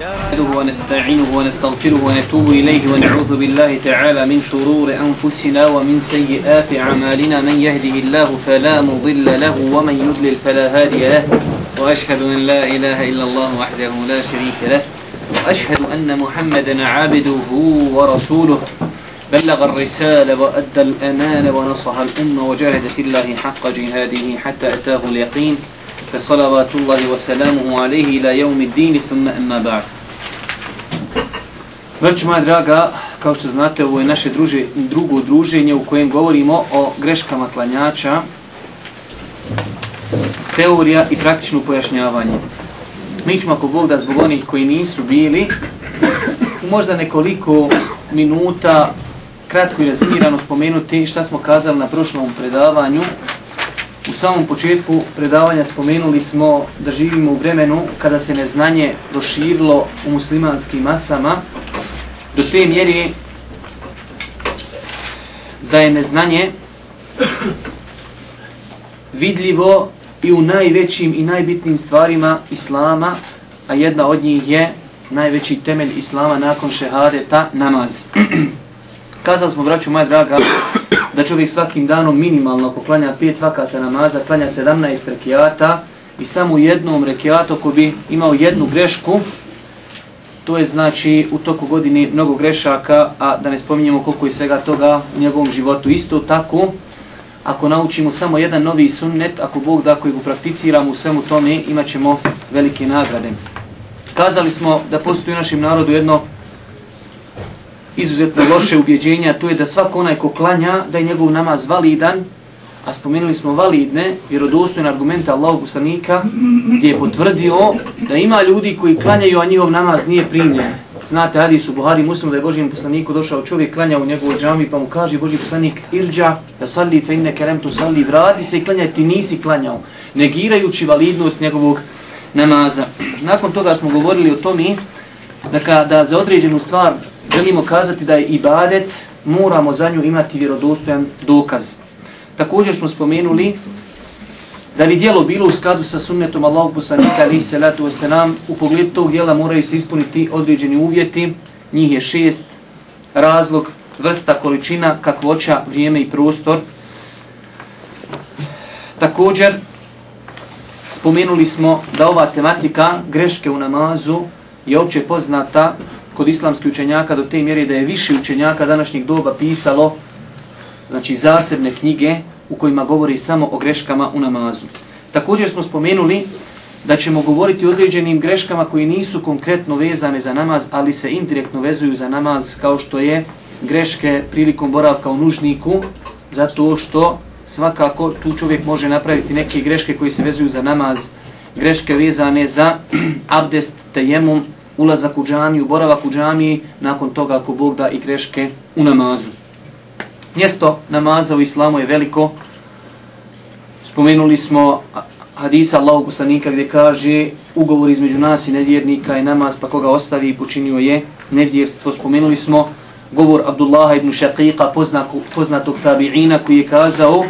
نحمده ونستعينه ونستغفره ونتوب إليه ونعوذ بالله تعالى من شرور أنفسنا ومن سيئات أعمالنا. من يهده الله فلا مضل له ومن يضلل فلا هادي له. وأشهد أن لا إله إلا الله وحده لا شريك له. وأشهد أن محمدا عبده ورسوله. بلغ الرسالة وأدى الأمانة ونصح الأمة وجاهد في الله حق جهاده حتى أتاه اليقين. فصلوات الله وسلامه عليه إلى يوم الدين ثم أما بعد Vrć moja draga, kao što znate, ovo je naše druže, drugo druženje u kojem govorimo o greškama klanjača, teorija i praktično pojašnjavanje. Mi ćemo, ako Bog da, zbog onih koji nisu bili, možda nekoliko minuta kratko i razimirano spomenuti šta smo kazali na prošlom predavanju, U samom početku predavanja spomenuli smo da živimo u vremenu kada se neznanje proširilo u muslimanskim masama do te mjeri da je neznanje vidljivo i u najvećim i najbitnijim stvarima Islama, a jedna od njih je najveći temelj Islama nakon šehadeta, namaz. Kazali smo, braću moja draga, da čovjek svakim danom minimalno poklanja pet vakata namaza, klanja 17 rekiata i samo u jednom rekiatu ko bi imao jednu grešku, to je znači u toku godine mnogo grešaka, a da ne spominjemo koliko je svega toga u njegovom životu. Isto tako, ako naučimo samo jedan novi sunnet, ako Bog da koji ga prakticiramo u svemu tome, imat ćemo velike nagrade. Kazali smo da postoji u našem narodu jedno izuzetno loše ubjeđenja, to je da svako onaj ko klanja, da je njegov namaz validan, a spomenuli smo validne, vjerodostojne argumente Allahog poslanika, gdje je potvrdio da ima ljudi koji klanjaju, a njihov namaz nije primljen. Znate, hadis u Buhari muslimu da je Božijem poslaniku došao čovjek, klanja u njegovoj džami, pa mu kaže Božji poslanik, irđa, da salli fe inne kerem tu salli, vrati se i klanjaj, ti nisi klanjao, negirajući validnost njegovog namaza. Nakon toga smo govorili o tome da kada za određenu stvar želimo kazati da je ibadet, moramo za nju imati vjerodostojan dokaz. Također smo spomenuli da bi dijelo bilo u skladu sa sunnetom Allahog poslanika alaihi salatu wasalam, u pogledu tog dijela moraju se ispuniti određeni uvjeti, njih je šest, razlog, vrsta, količina, kakvoća, vrijeme i prostor. Također, spomenuli smo da ova tematika greške u namazu je opće poznata kod islamskih učenjaka do te mjere da je više učenjaka današnjeg doba pisalo znači zasebne knjige u kojima govori samo o greškama u namazu. Također smo spomenuli da ćemo govoriti o određenim greškama koji nisu konkretno vezane za namaz, ali se indirektno vezuju za namaz, kao što je greške prilikom boravka u nužniku, zato što svakako tu čovjek može napraviti neke greške koji se vezuju za namaz, greške vezane za abdest, tejemum, ulazak u džamiju, boravak u džamiji, nakon toga ako Bog da i greške u namazu. Mjesto namaza u islamu je veliko. Spomenuli smo hadisa Allahog poslanika gdje kaže ugovor između nas i nevjernika je namaz pa koga ostavi i počinio je nevjerstvo. Spomenuli smo govor Abdullaha ibn Šaqiqa poznatog tabi'ina koji je kazao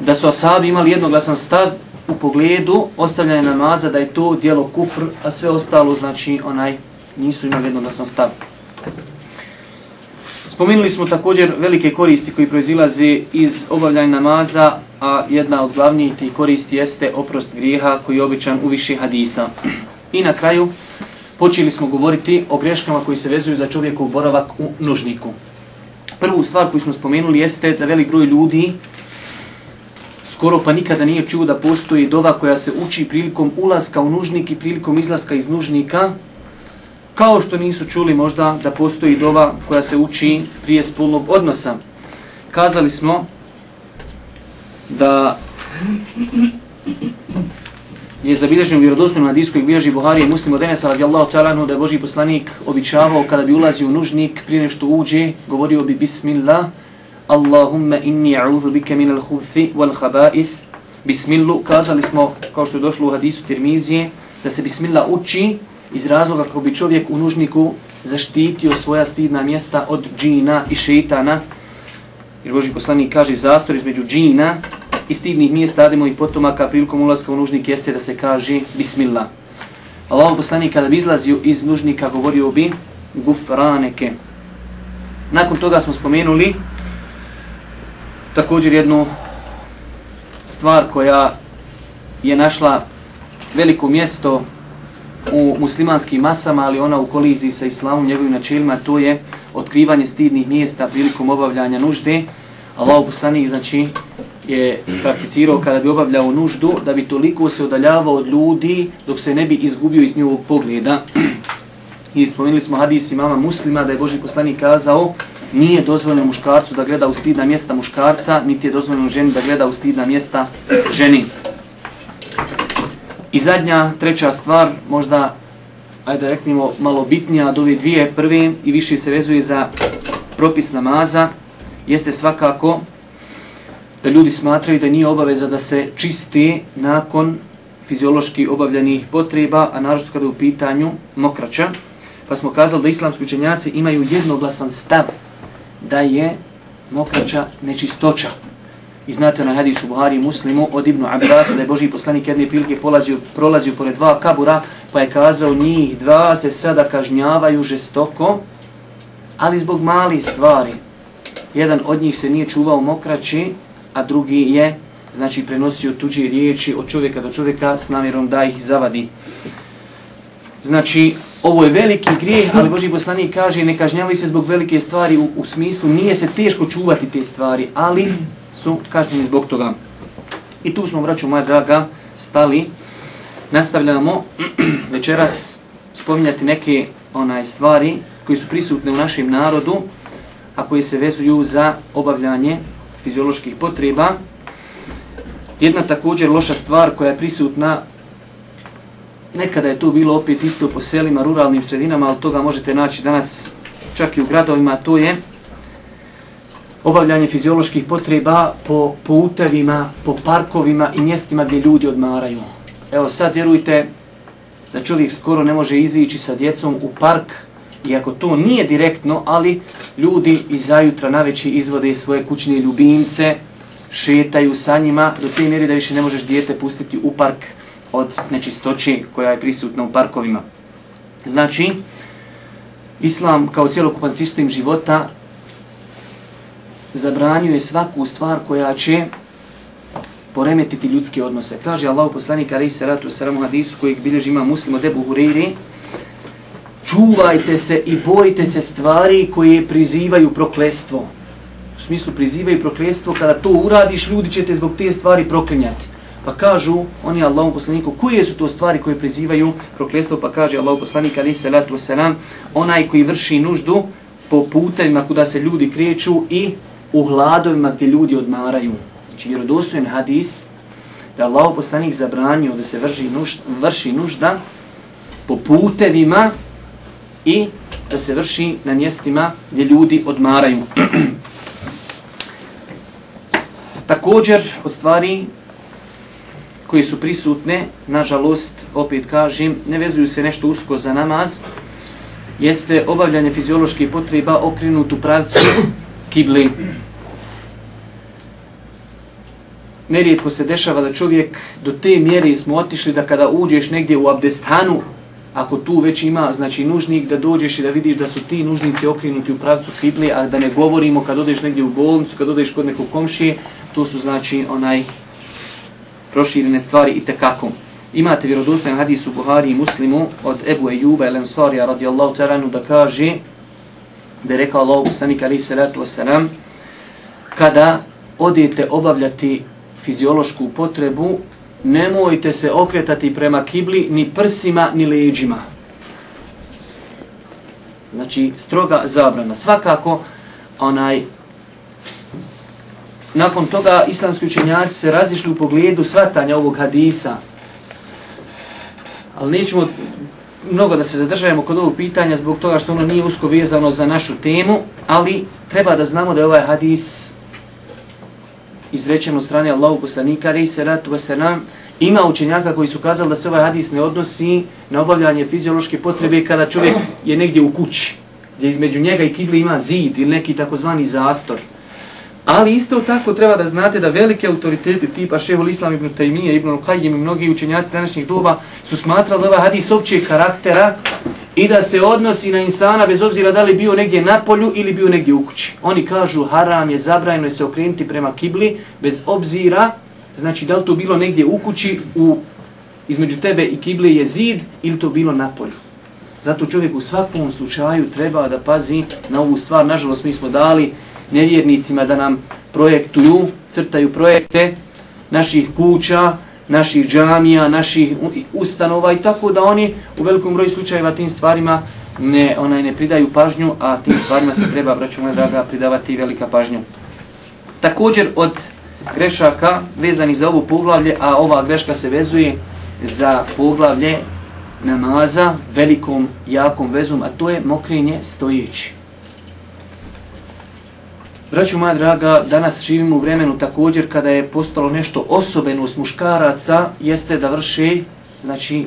da su ashabi imali jednoglasan stav u pogledu ostavljanja namaza da je to dijelo kufr, a sve ostalo znači onaj nisu imali jednoglasan stav. Spomenuli smo također velike koristi koji proizilaze iz obavljanja namaza, a jedna od glavnijih tih koristi jeste oprost grijeha koji je običan u više hadisa. I na kraju počeli smo govoriti o greškama koji se vezuju za čovjekov boravak u nužniku. Prvu stvar koju smo spomenuli jeste da velik broj ljudi skoro pa nikada nije čuo da postoji dova koja se uči prilikom ulaska u nužnik i prilikom izlaska iz nužnika, kao što nisu čuli možda da postoji dova koja se uči prije spolnog odnosa. Kazali smo da je zabilježen u vjerodostojnom hadisku i bilježi Buhari i muslim od Enesa radijallahu ta'ala da je Boži poslanik običavao kada bi ulazio u nužnik prije nešto uđe, govorio bi Bismillah, Allahumma inni a'udhu bika min al-khubuthi wal khaba'ith. Bismillah kazali smo kao što je došlo u hadisu Tirmizije da se bismillah uči iz razloga kako bi čovjek u nužniku zaštitio svoja stidna mjesta od džina i šejtana. Jer Boži poslanik kaže zastor između džina i stidnih mjesta Ademo i potomaka prilikom ulaska u nužnik jeste da se kaže bismillah. Allah poslanik kada bi izlazio iz nužnika govorio bi gufraneke. Nakon toga smo spomenuli također jednu stvar koja je našla veliko mjesto u muslimanskim masama, ali ona u koliziji sa islamom, njegovim načelima, to je otkrivanje stidnih mjesta prilikom obavljanja nužde. Allah poslanik, znači, je prakticirao kada bi obavljao nuždu, da bi toliko se odaljavao od ljudi dok se ne bi izgubio iz njihovog pogleda. I spomenuli smo hadis imama muslima da je Boži poslanik kazao nije dozvoljeno muškarcu da gleda u stidna mjesta muškarca, niti je dozvoljeno ženi da gleda u stidna mjesta ženi. I zadnja, treća stvar, možda, ajde da reknemo, malo bitnija od ove dvije prve i više se vezuje za propis namaza, jeste svakako da ljudi smatraju da nije obaveza da se čiste nakon fiziološki obavljenih potreba, a naravno kada je u pitanju mokraća. Pa smo kazali da islamski učenjaci imaju jednoglasan stav da je mokrača nečistoća. I znate na hadisu Buhari muslimu od Ibnu Abbas da je Boži poslanik jedne prilike polazio, prolazio pored dva kabura pa je kazao njih dva se sada kažnjavaju žestoko ali zbog mali stvari. Jedan od njih se nije čuvao mokraći a drugi je znači prenosio tuđe riječi od čovjeka do čovjeka s namjerom da ih zavadi. Znači, ovo je veliki grijeh, ali Boži poslanik kaže ne kažnjavaju se zbog velike stvari u, u smislu, nije se teško čuvati te stvari, ali su kažnjeni zbog toga. I tu smo, braću moja draga, stali. Nastavljamo večeras spominjati neke onaj stvari koji su prisutne u našem narodu, a koji se vezuju za obavljanje fizioloških potreba. Jedna također loša stvar koja je prisutna, nekada je to bilo opet isto po selima, ruralnim sredinama, ali toga možete naći danas čak i u gradovima, to je obavljanje fizioloških potreba po putevima, po parkovima i mjestima gdje ljudi odmaraju. Evo sad vjerujte da čovjek skoro ne može izići sa djecom u park, iako to nije direktno, ali ljudi iz zajutra na veći izvode svoje kućne ljubimce, šetaju sa njima do te mjeri da više ne možeš dijete pustiti u park od nečistoći koja je prisutna u parkovima. Znači, Islam kao cijelokupan sistem života zabranjuje svaku stvar koja će poremetiti ljudske odnose. Kaže Allah poslanik alaihi salatu wasalam u hadisu kojeg bilježi ima muslim od Ebu Hureyri, čuvajte se i bojite se stvari koje prizivaju proklestvo. U smislu prizivaju proklestvo, kada to uradiš, ljudi će te zbog te stvari proklinjati. Pa kažu oni Allahom poslaniku, koje su to stvari koje prizivaju proklestvo? Pa kaže Allahom poslanik, ali salatu wasalam onaj koji vrši nuždu po putevima kuda se ljudi kreću i u hladovima gdje ljudi odmaraju. Znači, vjerodostojen hadis da Allah poslanik zabranio da se vrši nužda, vrši nužda po putevima i da se vrši na mjestima gdje ljudi odmaraju. Također, od stvari koje su prisutne, nažalost, opet kažem, ne vezuju se nešto usko za namaz, jeste obavljanje fizioloških potreba okrenut u pravcu kibli. Nerijetko se dešava da čovjek do te mjere smo otišli da kada uđeš negdje u abdestanu, ako tu već ima znači nužnik da dođeš i da vidiš da su ti nužnici okrenuti u pravcu kibli, a da ne govorimo kad odeš negdje u bolnicu, kad odeš kod nekog komšije, to su znači onaj proširene stvari i tekako. Imate vjerodostojan hadis u Buhari i Muslimu od Ebu Ejuba el Ansarija radijallahu ta'ala da kaže da je rekao Allah poslanik alaihi salatu wasalam kada odete obavljati fiziološku potrebu nemojte se okretati prema kibli ni prsima ni leđima. Znači, stroga zabrana. Svakako, onaj, nakon toga islamski učenjaci se razišli u pogledu svatanja ovog hadisa. Ali nećemo mnogo da se zadržajemo kod ovog pitanja zbog toga što ono nije usko vezano za našu temu, ali treba da znamo da je ovaj hadis izrečen od strane Allahu poslanika, ali se ratu vasenam, ima učenjaka koji su kazali da se ovaj hadis ne odnosi na obavljanje fiziološke potrebe kada čovjek je negdje u kući, gdje između njega i kibli ima zid ili neki takozvani zastor. Ali isto tako treba da znate da velike autoritete tipa Šehul Islam ibn Taymiye, ibn Al-Qayyim i mnogi učenjaci današnjih doba su smatrali da ovaj hadis općeg karaktera i da se odnosi na insana bez obzira da li bio negdje na polju ili bio negdje u kući. Oni kažu haram je zabrajno se okrenuti prema kibli bez obzira, znači da li to bilo negdje u kući, u, između tebe i kibli je zid ili to bilo na polju. Zato čovjek u svakom slučaju treba da pazi na ovu stvar. Nažalost, mi smo dali nevjernicima da nam projektuju, crtaju projekte naših kuća, naših džamija, naših ustanova i tako da oni u velikom broju slučajeva tim stvarima ne onaj ne pridaju pažnju, a tim stvarima se treba, braću da draga, pridavati velika pažnja. Također od grešaka vezani za ovo poglavlje, a ova greška se vezuje za poglavlje namaza velikom, jakom vezom, a to je mokrenje stojeći. Braću moja draga, danas živimo u vremenu također kada je postalo nešto osobenost muškaraca, jeste da vrše znači,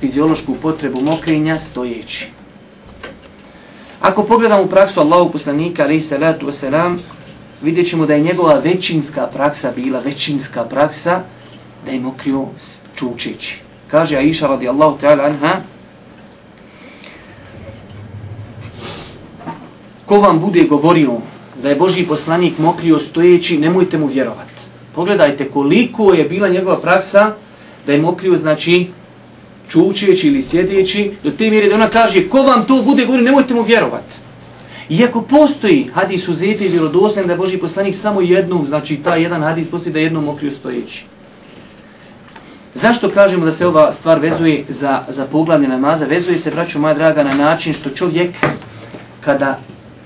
fiziološku potrebu mokrenja stojeći. Ako pogledamo u praksu Allahu poslanika, alaihi salatu wasalam, vidjet ćemo da je njegova većinska praksa bila većinska praksa da je mokrio čučeći. Kaže Aisha radijallahu ta'ala anha, ko vam bude govorio da je Boži poslanik mokrio stojeći, nemojte mu vjerovati. Pogledajte koliko je bila njegova praksa da je mokrio, znači, čučeći ili sjedeći, do te mjere da ona kaže, ko vam to bude govorio, nemojte mu vjerovati. Iako postoji hadis u Zefi vjerodoslen da je Boži poslanik samo jednom, znači taj jedan hadis postoji da je jednom mokrio stojeći. Zašto kažemo da se ova stvar vezuje za, za poglavlje namaza? Vezuje se, braću moja draga, na način što čovjek kada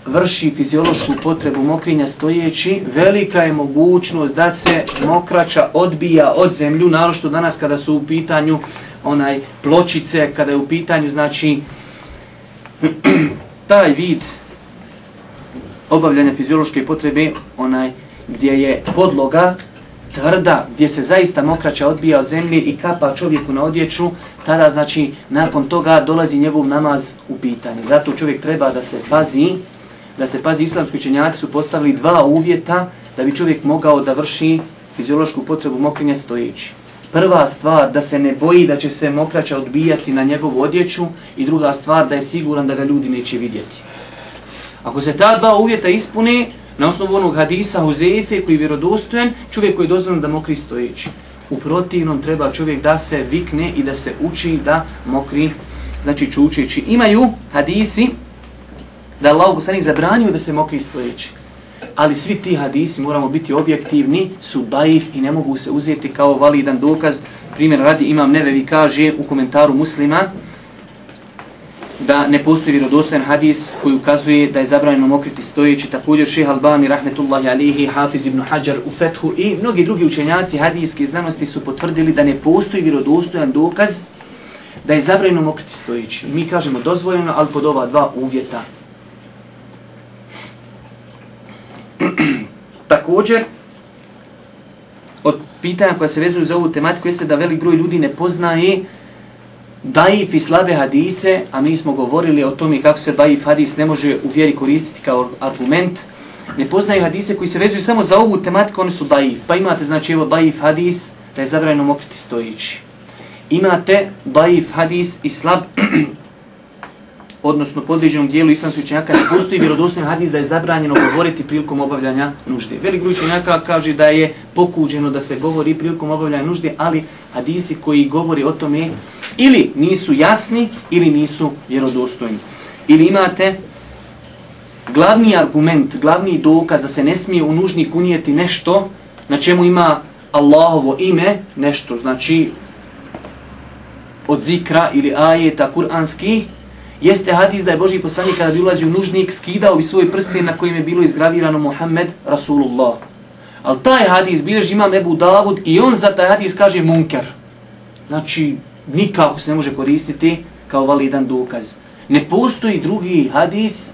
vrši fiziološku potrebu mokrinja stojeći, velika je mogućnost da se mokrača odbija od zemlju, narošto danas kada su u pitanju onaj pločice, kada je u pitanju, znači, taj vid obavljanja fiziološke potrebe, onaj gdje je podloga tvrda, gdje se zaista mokraća odbija od zemlje i kapa čovjeku na odjeću, tada znači nakon toga dolazi njegov namaz u pitanje. Zato čovjek treba da se pazi da se pazi islamski učenjaci su postavili dva uvjeta da bi čovjek mogao da vrši fiziološku potrebu mokrenja stojeći. Prva stvar da se ne boji da će se mokraća odbijati na njegovu odjeću i druga stvar da je siguran da ga ljudi neće vidjeti. Ako se ta dva uvjeta ispune, na osnovu onog hadisa Huzefe koji je vjerodostojen, čovjek koji je dozvan da mokri stojeći. U protivnom treba čovjek da se vikne i da se uči da mokri, znači čučeći. Imaju hadisi da Allah poslanik zabranio da se mokri stojeći. Ali svi ti hadisi, moramo biti objektivni, su daif i ne mogu se uzeti kao validan dokaz. Primjer radi imam Nevevi kaže u komentaru muslima da ne postoji vjerodostojan hadis koji ukazuje da je zabranjeno mokriti stojeći. Također šeha Albani, rahmetullahi alihi, Hafiz ibn Hajar u Fethu i mnogi drugi učenjaci hadijske znanosti su potvrdili da ne postoji vjerodostojan dokaz da je zabranjeno mokriti stojeći. Mi kažemo dozvoljeno, ali pod ova dva uvjeta. Također, od pitanja koja se vezuju za ovu tematiku jeste da velik broj ljudi ne poznaje daif i slabe hadise, a mi smo govorili o tome kako se daif hadis ne može u vjeri koristiti kao argument. Ne poznaju hadise koji se vezuju samo za ovu tematiku, oni su daif. Pa imate, znači, evo daif hadis, da je zabranjeno mokriti stojići. Imate daif hadis i slab odnosno podređenom dijelu islamskih učenjaka, ne postoji vjerodostojan hadis da je zabranjeno govoriti prilikom obavljanja nužde. Velik broj učenjaka kaže da je pokuđeno da se govori prilikom obavljanja nužde, ali hadisi koji govori o tome ili nisu jasni ili nisu vjerodostojni. Ili imate glavni argument, glavni dokaz da se ne smije u nužnik unijeti nešto na čemu ima Allahovo ime, nešto znači od zikra ili ajeta kuranskih, jeste hadis da je Boži poslanik kada bi ulazio u nužnik skidao bi svoj prsten na kojim je bilo izgravirano Muhammed Rasulullah. Ali taj hadis bilježi imam Ebu Davud i on za taj hadis kaže munker. Znači, nikako se ne može koristiti kao validan dokaz. Ne postoji drugi hadis,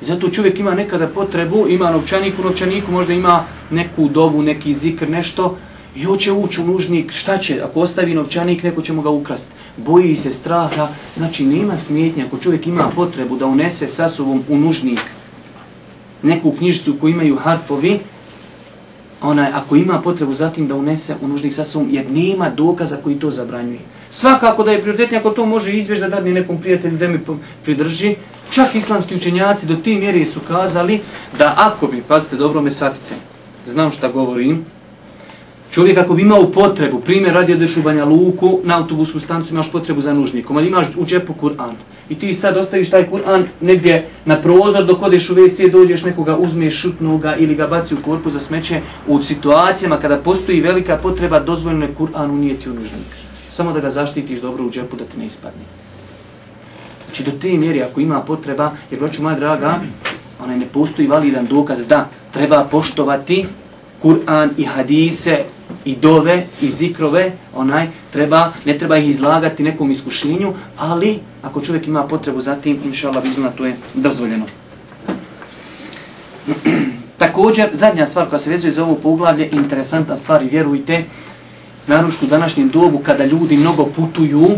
zato čovjek ima nekada potrebu, ima novčanik u novčaniku, možda ima neku dovu, neki zikr, nešto, I hoće ući u nužnik, šta će, ako ostavi novčanik, neko će mu ga ukrast. Boji se straha, znači nema smjetnje ako čovjek ima potrebu da unese sa sobom u nužnik neku knjižicu koju imaju harfovi, onaj, ako ima potrebu zatim da unese u nužnik sa sobom, jer nema dokaza koji to zabranjuje. Svakako da je prioritetnije ako to može izvješ da dadne nekom prijatelju da mi pridrži, čak islamski učenjaci do tim mjeri su kazali da ako bi, pazite dobro me shvatite, znam šta govorim, Čovjek ako bi imao potrebu, primjer radi odeš u Banja Luku, na autobusku stancu imaš potrebu za nužnikom, ali imaš u džepu Kur'an. I ti sad ostaviš taj Kur'an negdje na prozor dok odeš u WC, dođeš nekoga, uzmeš šutnoga ili ga baci u korpu za smeće. U situacijama kada postoji velika potreba, dozvoljeno je Kur'an unijeti u nužnik. Samo da ga zaštitiš dobro u džepu da ti ne ispadne. Znači do te mjeri ako ima potreba, jer braću moja draga, onaj ne postoji validan dokaz da treba poštovati Kur'an i hadise i dove i zikrove, onaj treba ne treba ih izlagati nekom iskušenju, ali ako čovjek ima potrebu za tim, inshallah bizna to je dozvoljeno. Također, zadnja stvar koja se vezuje za ovo poglavlje, interesantna stvar i vjerujte, naročito u današnjem dobu kada ljudi mnogo putuju,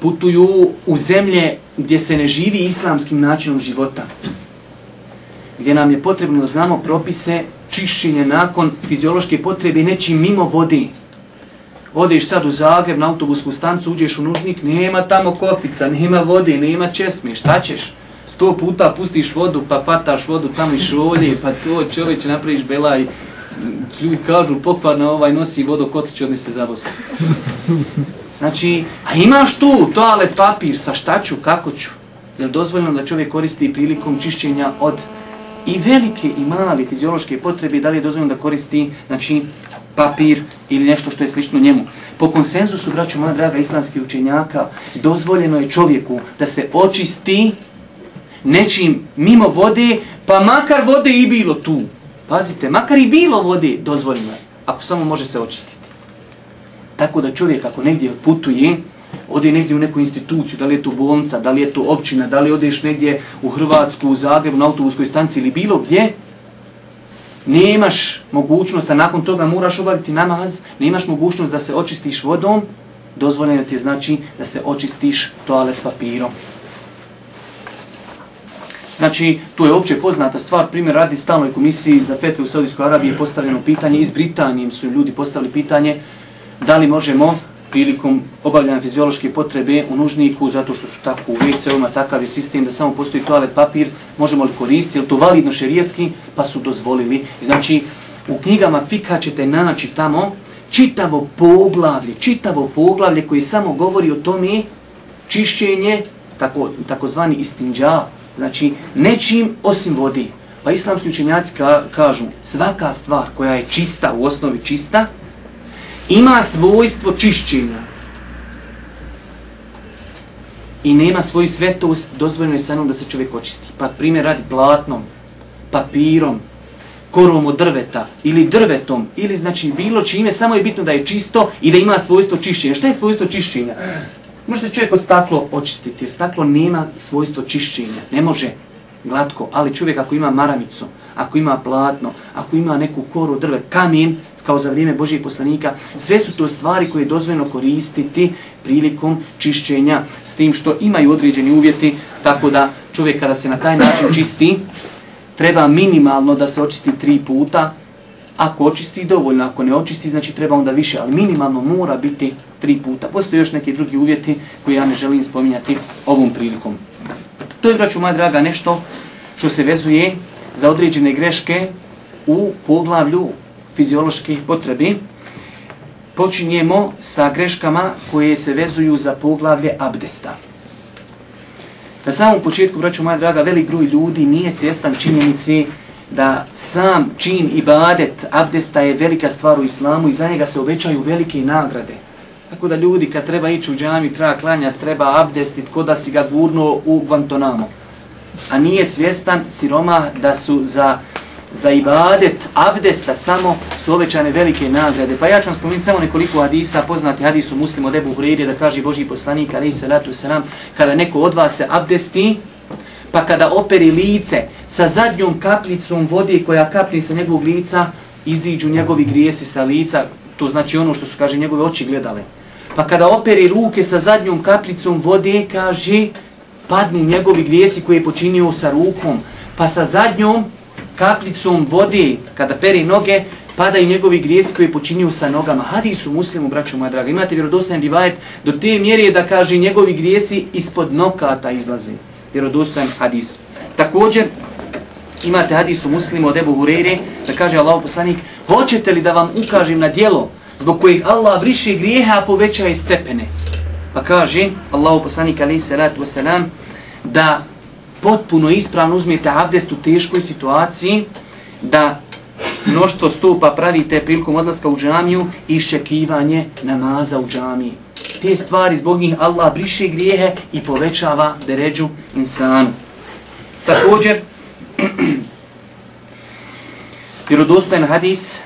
putuju u zemlje gdje se ne živi islamskim načinom života. Gdje nam je potrebno da znamo propise čišćenje nakon fiziološke potrebe nečim mimo vodi. Odeš sad u Zagreb na autobusku stancu, uđeš u nužnik, nema tamo kofica, nema vode, nema česme, šta ćeš? Sto puta pustiš vodu, pa fataš vodu tamo i šolje, pa to čovječe napraviš belaj. Ljudi kažu, pokvarno ovaj nosi vodu, kotić odnese za vodu. Znači, a imaš tu toalet papir, sa šta ću, kako ću? Je li dozvoljeno da čovjek koristi prilikom čišćenja od i velike i male fiziološke potrebe, da li je dozvoljeno da koristi znači, papir ili nešto što je slično njemu. Po konsenzusu, braću moja draga islamskih učenjaka, dozvoljeno je čovjeku da se očisti nečim mimo vode, pa makar vode i bilo tu. Pazite, makar i bilo vode, dozvoljeno je, ako samo može se očistiti. Tako da čovjek ako negdje putuje, ode negdje u neku instituciju, da li je to bolnica, da li je to općina, da li odeš negdje u Hrvatsku, u Zagreb, na autobuskoj stanci ili bilo gdje, nemaš mogućnost, a nakon toga moraš obaviti namaz, nemaš mogućnost da se očistiš vodom, dozvoljeno ti je znači da se očistiš toalet papirom. Znači, to je opće poznata stvar, primjer radi stalnoj komisiji za fetve u Saudijskoj Arabiji je postavljeno pitanje, iz Britanije su ljudi postavili pitanje da li možemo prilikom obavljanja fiziološke potrebe u nužniku, zato što su tako u WC-ovima, takav je sistem da samo postoji toalet papir, možemo li koristiti, je to validno šerijetski, pa su dozvolili. Znači, u knjigama Fika ćete naći tamo čitavo poglavlje, čitavo poglavlje koji samo govori o tome čišćenje, tako, takozvani istinđa, znači nečim osim vodi. Pa islamski učenjaci ka, kažu, svaka stvar koja je čista, u osnovi čista, ima svojstvo čišćenja i nema svoju svetost, dozvoljeno je samo da se čovjek očisti. Pa primjer radi platnom, papirom, korom od drveta ili drvetom ili znači bilo čime, samo je bitno da je čisto i da ima svojstvo čišćenja. Šta je svojstvo čišćenja? Može se čovjek od staklo očistiti jer staklo nema svojstvo čišćenja. Ne može glatko, ali čovjek ako ima maramicu, ako ima platno, ako ima neku koru drve, kamen, kao za vrijeme Božijeg poslanika, sve su to stvari koje je dozvoljeno koristiti prilikom čišćenja s tim što imaju određeni uvjeti, tako da čovjek kada se na taj način čisti, treba minimalno da se očisti tri puta, ako očisti dovoljno, ako ne očisti, znači treba onda više, ali minimalno mora biti tri puta. Postoje još neki drugi uvjeti koje ja ne želim spominjati ovom prilikom. To je, braću moja draga, nešto što se vezuje za određene greške u poglavlju fizioloških potrebi, počinjemo sa greškama koje se vezuju za poglavlje abdesta. Na samom početku, braću moja draga, velik broj ljudi nije svjestan činjenici da sam čin i badet abdesta je velika stvar u islamu i za njega se obećaju velike nagrade. Tako da ljudi kad treba ići u džami, treba klanjati, treba abdestit, kod da si ga gurnuo u Guantanamo. A nije svjestan siroma da su za za ibadet abdesta samo su obećane velike nagrade. Pa ja ću vam spomenuti samo nekoliko hadisa, poznati hadisu muslim od Ebu Hureyre, da kaže Boži poslanik, ali se ratu nam, kada neko od vas se abdesti, pa kada operi lice sa zadnjom kaplicom vode koja kapli sa njegovog lica, iziđu njegovi grijesi sa lica, to znači ono što su, kaže, njegove oči gledale. Pa kada operi ruke sa zadnjom kaplicom vode, kaže, padnu njegovi grijesi koje je počinio sa rukom, pa sa zadnjom kaplicom vode, kada peri noge, padaju njegovi grijesi koji počinio sa nogama. Hadis u muslimu, braćo moja draga. Imate vjerodostojan rivajet do te mjere da kaže njegovi grijesi ispod nokata izlaze. Vjerodostojan hadis. Također, imate hadis u muslimu od Ebu Hureyre, da kaže Allah poslanik, hoćete li da vam ukažem na dijelo zbog kojih Allah briše grijeha, a povećaje stepene? Pa kaže Allahu poslanik alaihi salatu wasalam, da potpuno ispravno uzmijete abdest u teškoj situaciji, da mnoštvo stupa pravite prilikom odlaska u džamiju i iščekivanje namaza u džamiji. Te stvari zbog njih Allah briše grijehe i povećava deređu insanu. Također, vjerodostojen hadis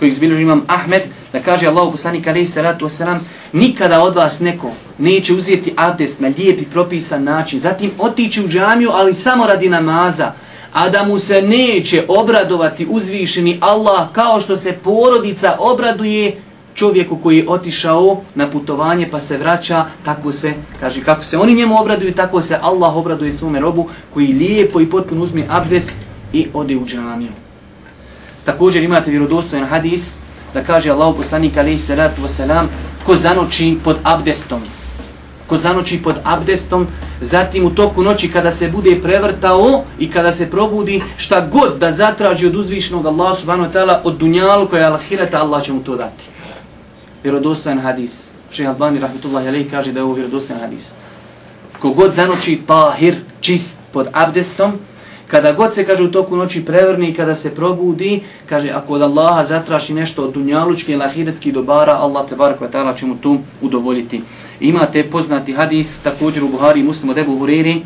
koji izbilježi imam Ahmed, da kaže Allah poslanik alaihi salatu wasalam, nikada od vas neko neće uzeti abdest na lijep i propisan način, zatim otići u džamiju, ali samo radi namaza, a da mu se neće obradovati uzvišeni Allah kao što se porodica obraduje čovjeku koji je otišao na putovanje pa se vraća, tako se, kaže, kako se oni njemu obraduju, tako se Allah obraduje svome robu koji lijepo i potpuno uzme abdest i ode u džamiju. Također imate vjerodostojan hadis da kaže Allah poslanik alaihi salatu wasalam ko zanoči pod abdestom ko zanoči pod abdestom, zatim u toku noći kada se bude prevrtao i kada se probudi šta god da zatraži od uzvišenog Allah subhanahu wa ta'ala od dunjalu koja je alahirata, Allah će mu to dati. Vjerodostojan hadis. Šeha Albani rahmetullahi alaihi kaže da je ovo vjerodostojan hadis. Kogod zanoči tahir, čist pod abdestom, kada god se kaže u toku noći prevrni kada se probudi, kaže ako od Allaha zatraši nešto od dunjalučke ili ahiretskih dobara, Allah te bar kvetala će mu tu udovoljiti. Imate poznati hadis također u Buhari i muslimu debu Huriri,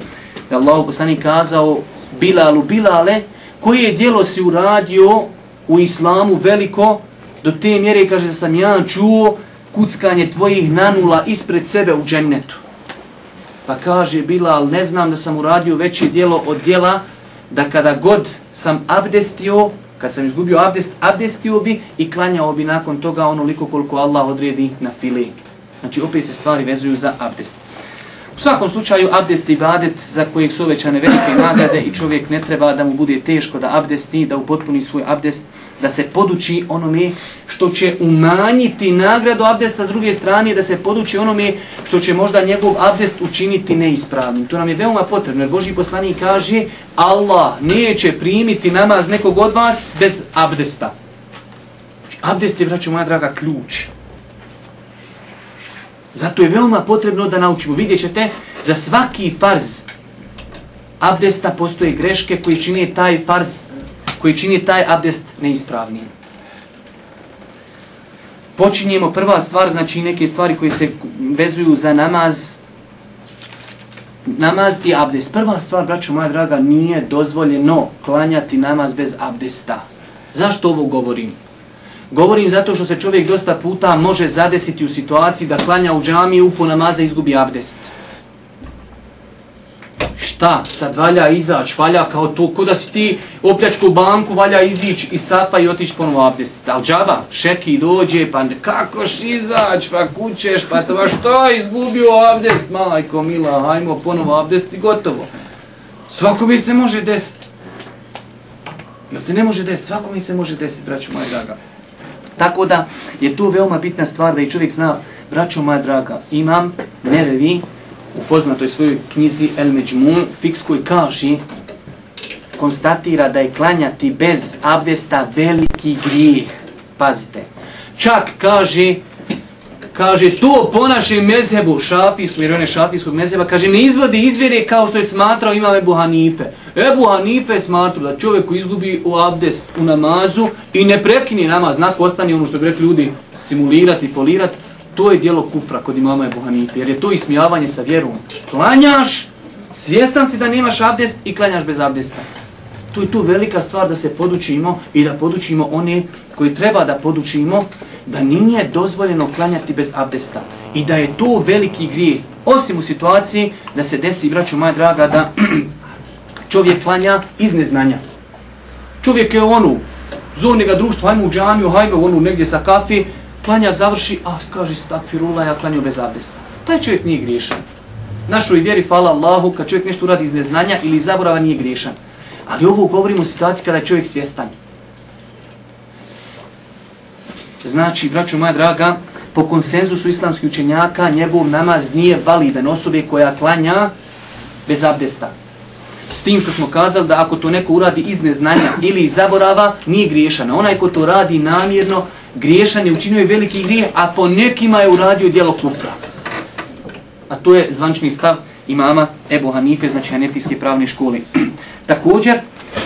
da Allah poslani kazao Bilalu, Bilale, koje dijelo si uradio u islamu veliko, do te mjere kaže da sam ja čuo kuckanje tvojih nanula ispred sebe u džennetu. Pa kaže Bilal, ne znam da sam uradio veće dijelo od dijela, da kada god sam abdestio, kad sam izgubio abdest, abdestio bi i klanjao bi nakon toga onoliko koliko Allah odredi na fili. Znači opet se stvari vezuju za abdest. U svakom slučaju abdest i badet za kojeg su ovećane velike nagrade i čovjek ne treba da mu bude teško da abdesti, da upotpuni svoj abdest, da se poduči onome što će umanjiti nagradu abdesta s druge strane, da se poduči onome što će možda njegov abdest učiniti neispravnim. To nam je veoma potrebno jer Boži poslanik kaže Allah neće primiti namaz nekog od vas bez abdesta. Abdest je, braću moja draga, ključ. Zato je veoma potrebno da naučimo. Vidjet ćete, za svaki farz abdesta postoje greške koji čini taj farz, koji čini taj abdest neispravnim. Počinjemo prva stvar, znači neke stvari koji se vezuju za namaz, namaz i abdest. Prva stvar, braćo moja draga, nije dozvoljeno klanjati namaz bez abdesta. Zašto ovo govorim? Govorim zato što se čovjek dosta puta može zadesiti u situaciji da klanja u džami i upo namaza izgubi abdest. Šta? Sad valja izać, valja kao to, ko da si ti opljačku banku, valja izić iz safa i otići ponovo abdest. Al džaba? Šeki dođe, pa kako š izać, pa kućeš, pa to baš to, izgubio abdest, majko mila, hajmo ponovo abdest i gotovo. Svako mi se može desiti. Jel se ne može desiti, svako mi se može desiti, braću moja draga. Tako da je tu veoma bitna stvar da i čovjek zna, braćo moja draga, imam nevevi u poznatoj svojoj knjizi El Međmun, fiks koji kaže, konstatira da je klanjati bez abdesta veliki grijeh. Pazite. Čak kaže, kaže to po našem mezhebu šafijskom, jer on je šafijskog mezheba, kaže ne izvodi izvjere kao što je smatrao imam Ebu Hanife. Ebu Hanife smatru da čovjek koji izgubi u abdest u namazu i ne prekini namaz, znak ostani ono što bi rekli ljudi simulirati, folirati, to je dijelo kufra kod imama Ebu Hanife, jer je to ismijavanje sa vjerom. Klanjaš, svjestan si da nemaš abdest i klanjaš bez abdesta. To je tu velika stvar da se podučimo i da podučimo one koji treba da podučimo da nije dozvoljeno klanjati bez abdesta i da je to veliki grijeh. Osim u situaciji da se desi, braću moja draga, da čovjek klanja iz neznanja. Čovjek je onu, zonega ga društvo, hajmo u džamiju, hajmo onu negdje sa kafi, klanja završi, a kaže stakfirula, ja klanju bez abdesta. Taj čovjek nije griješan. Našoj vjeri, fala Allahu, kad čovjek nešto uradi iz neznanja ili zaborava, nije griješan. Ali ovo govorimo u situaciji kada je čovjek svjestan. Znači, braćo moja draga, po konsenzusu islamskih učenjaka, njegov namaz nije validan osobe koja klanja bez abdesta. S tim što smo kazali da ako to neko uradi iz neznanja ili iz zaborava, nije griješan. Onaj ko to radi namjerno, griješan je, učinio je veliki grije, a po nekima je uradio dijelo kufra. A to je zvančni stav imama Ebu Hanife, znači Hanefijske pravne škole. Također,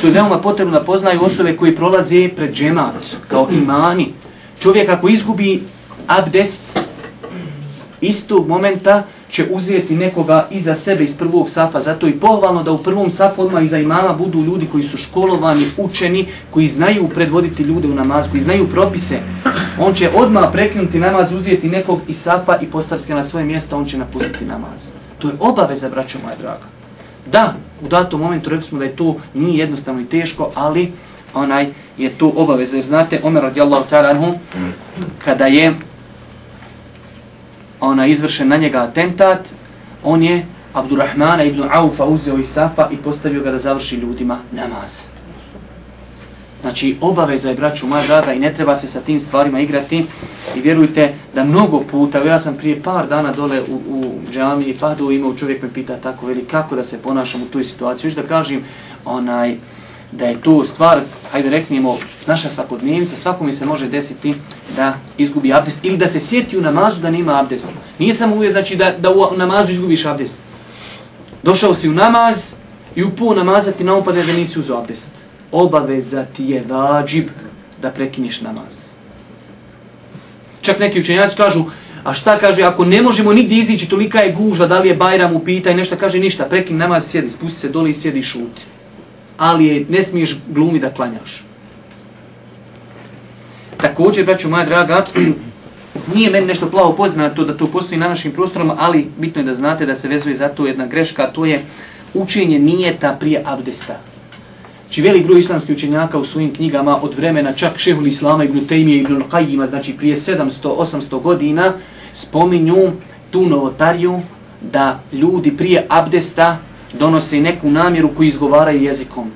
to je veoma potrebno da poznaju osobe koji prolaze pred džemat, kao imani. Čovjek ako izgubi abdest, istog momenta će uzeti nekoga iza sebe iz prvog safa. Zato je pohvalno da u prvom safu odmah iza imama budu ljudi koji su školovani, učeni, koji znaju predvoditi ljude u namaz, koji znaju propise. On će odmah prekinuti namaz, uzeti nekog iz safa i postaviti na svoje mjesto, on će napustiti namaz. To je obaveza, braćo moja draga. Da, u datom momentu rekli smo da je to nije jednostavno i teško, ali onaj je to obaveza. Jer znate, Omer radijallahu ta'ala anhu, kada je ona izvršen na njega atentat, on je Abdurrahmana ibn Aufa uzeo iz Safa i postavio ga da završi ljudima namaz. Znači, obaveza je, braću moja draga, i ne treba se sa tim stvarima igrati. I vjerujte da mnogo puta, ja sam prije par dana dole u, u džami, pa do imao čovjek me pita tako, veli, kako da se ponašam u toj situaciji. Još da kažem, onaj, da je to stvar, hajde reknemo, naša svakodnevnica, svakome se može desiti da izgubi abdest ili da se sjeti u namazu da nema abdest. Nije samo uvijek znači da, da u namazu izgubiš abdest. Došao si u namaz i u pol namaza ti naupade da nisi uzo abdest. Obaveza ti je vađib da prekineš namaz. Čak neki učenjaci kažu, a šta kaže, ako ne možemo nigdje izići, tolika je gužva, da li je Bajram upita i nešto, kaže ništa, prekin namaz, sjedi, spusti se dole i sjedi šuti ali je, ne smiješ glumi da klanjaš. Također, braću moja draga, nije meni nešto plavo poznato da to postoji na našim prostorama, ali bitno je da znate da se vezuje za to jedna greška, to je učenje nijeta prije abdesta. Či velik broj islamskih učenjaka u svojim knjigama od vremena čak šehul Islama ibn Tejmije ibn Qajima, znači prije 700-800 godina, spominju tu novotariju da ljudi prije abdesta donose neku namjeru koju izgovaraju jezikom.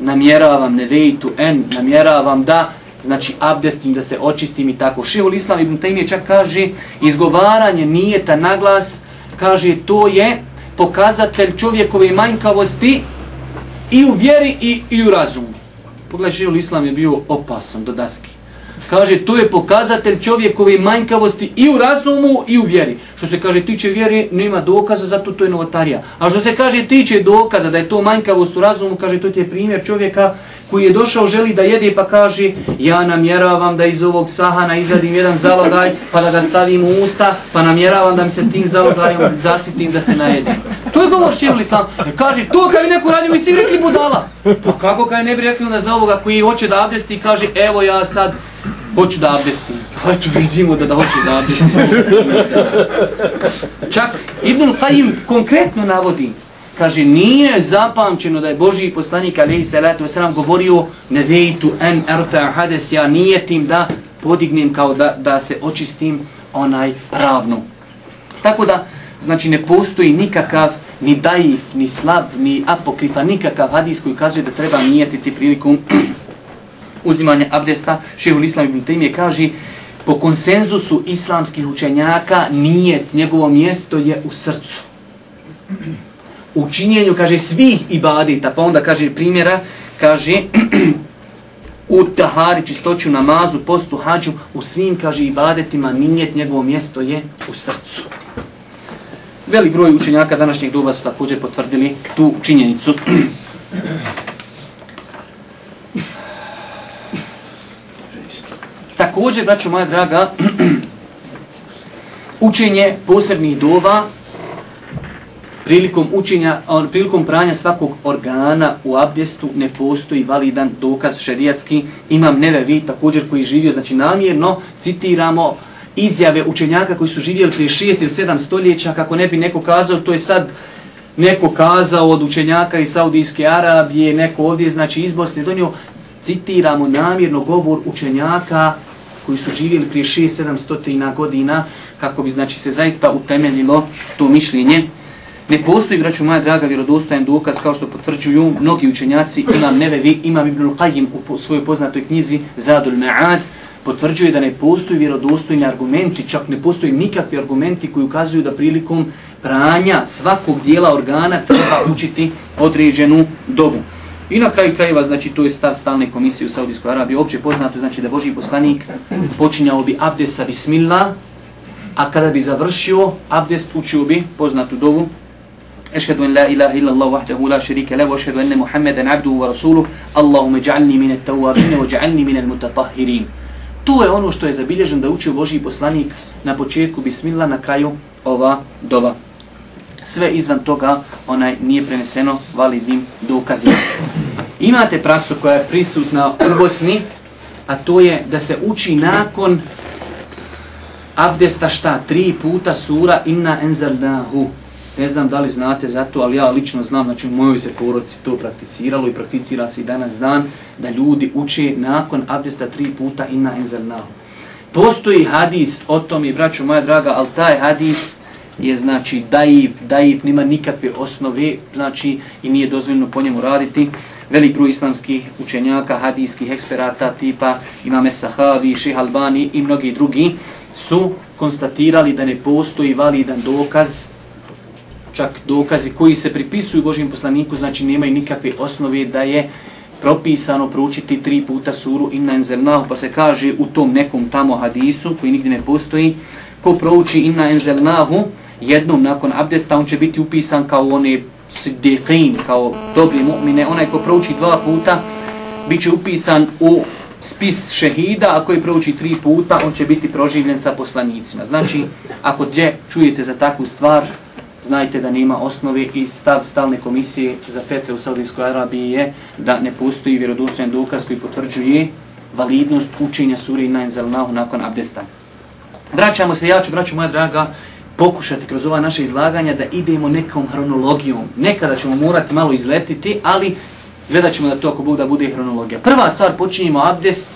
Namjeravam nevejtu en, namjeravam da, znači abdestim, da se očistim i tako. Šeul Islam ibn Taymiye čak kaže, izgovaranje nijeta na glas, kaže, to je pokazatelj čovjekove manjkavosti i u vjeri i, i u razumu. Pogledaj, Šeul Islam je bio opasan do daske. Kaže, to je pokazatelj čovjekove manjkavosti i u razumu i u vjeri. Što se kaže, tiče vjeri, nema dokaza, zato to je novotarija. A što se kaže, tiče dokaza da je to manjkavost u razumu, kaže, to je primjer čovjeka koji je došao, želi da jede, pa kaže, ja namjeravam da iz ovog sahana izadim jedan zalogaj, pa da ga stavim u usta, pa namjeravam da mi se tim zalogajom zasitim da se najedim. To je govor šehol islam. Jer kaže, to kad bi neko radio, mi svi rekli budala. Pa kako kad ne bi rekli onda za ovoga koji hoće da abdesti, kaže, evo ja sad hoću da abdestim. Eto vidimo da da hoće da abdestim. Čak Ibn Qajim konkretno navodi, kaže, nije zapamćeno da je Boži poslanik alaihi salatu wasalam govorio ne vejtu en erfa hades, ja nijetim da podignem kao da, da se očistim onaj pravno. Tako da, znači ne postoji nikakav ni daif, ni slab, ni apokrifa, nikakav hadis koji kazuje da treba nijetiti prilikom uzimanje abdesta. Šehul Islam ibn Taymiye kaže po konsenzusu islamskih učenjaka nijet, njegovo mjesto je u srcu. U činjenju, kaže, svih ibadita, pa onda kaže primjera, kaže u tahari, čistoću, namazu, postu, hađu, u svim, kaže, ibadetima nijet, njegovo mjesto je u srcu. Velik broj učenjaka današnjeg doba su također potvrdili tu činjenicu. Također, braćo moja draga, učenje posebnih dova prilikom učenja, on, prilikom pranja svakog organa u abdestu ne postoji validan dokaz šerijatski. Imam neve vi također koji živio, znači namjerno citiramo izjave učenjaka koji su živjeli prije 6 ili 7 stoljeća, kako ne bi neko kazao, to je sad neko kazao od učenjaka iz Saudijske Arabije, neko ovdje, znači iz Bosne donio, citiramo namjerno govor učenjaka koji su živjeli prije 6-700 godina, kako bi znači se zaista utemeljilo to mišljenje. Ne postoji, braću moja draga, vjerodostojan dokaz kao što potvrđuju mnogi učenjaci, imam nevevi, imam Ibn Qajim u svojoj poznatoj knjizi Zadul Ma'ad, potvrđuje da ne postoji vjerodostojni argumenti, čak ne postoji nikakvi argumenti koji ukazuju da prilikom pranja svakog dijela organa treba učiti određenu dovu. I na kraju krajeva, znači, to je stav stalne komisije u Saudijskoj Arabiji, opće poznato, znači da Boži poslanik počinjao bi abdest sa bismillah, a kada bi završio abdest, učio bi poznatu dovu, Ešhedu en la ilaha illa Allah wahdahu la šerike levo, ešhedu enne Muhammeden abduhu wa rasuluh, Allahume ja'alni mine tawabine, wa ja'alni mine mutatahirin. To je ono što je zabilježen da učio Boži poslanik na početku bismillah, na kraju ova dova. Sve izvan toga onaj nije preneseno validnim dokazima. Imate praksu koja je prisutna u Bosni, a to je da se uči nakon abdesta šta? Tri puta sura inna enzalnahu. Ne znam da li znate za to, ali ja lično znam, znači u mojoj se porodci to prakticiralo i prakticira se i danas dan, da ljudi uče nakon abdesta tri puta inna enzalnahu. Postoji hadis o tom i braću moja draga, ali taj hadis je znači daiv, daiv, nima nikakve osnove, znači i nije dozvoljeno po njemu raditi. Velik broj islamskih učenjaka, hadijskih eksperata tipa imame Sahavi, Ših Albani i mnogi drugi su konstatirali da ne postoji validan dokaz, čak dokazi koji se pripisuju Božijem poslaniku, znači nemaju nikakve osnove da je propisano proučiti tri puta suru Inna Enzelnahu, pa se kaže u tom nekom tamo hadisu koji nigdje ne postoji, ko prouči Inna Enzelnahu, jednom nakon abdesta on će biti upisan kao one siddiqin, kao dobri mu'mine. Onaj ko prouči dva puta, bit će upisan u spis šehida, a koji prouči tri puta, on će biti proživljen sa poslanicima. Znači, ako gdje čujete za takvu stvar, znajte da nema osnove i stav stalne komisije za fete u Saudijskoj Arabiji je da ne postoji vjerodostojan dokaz koji potvrđuje validnost učenja suri Nainzelnahu nakon abdesta. Vraćamo se, ja ću, braću moja draga, pokušati kroz ova naše izlaganja da idemo nekom hronologijom. Nekada ćemo morati malo izletiti, ali gledat ćemo da to ako Bog da bude hronologija. Prva stvar, počinjemo abdest.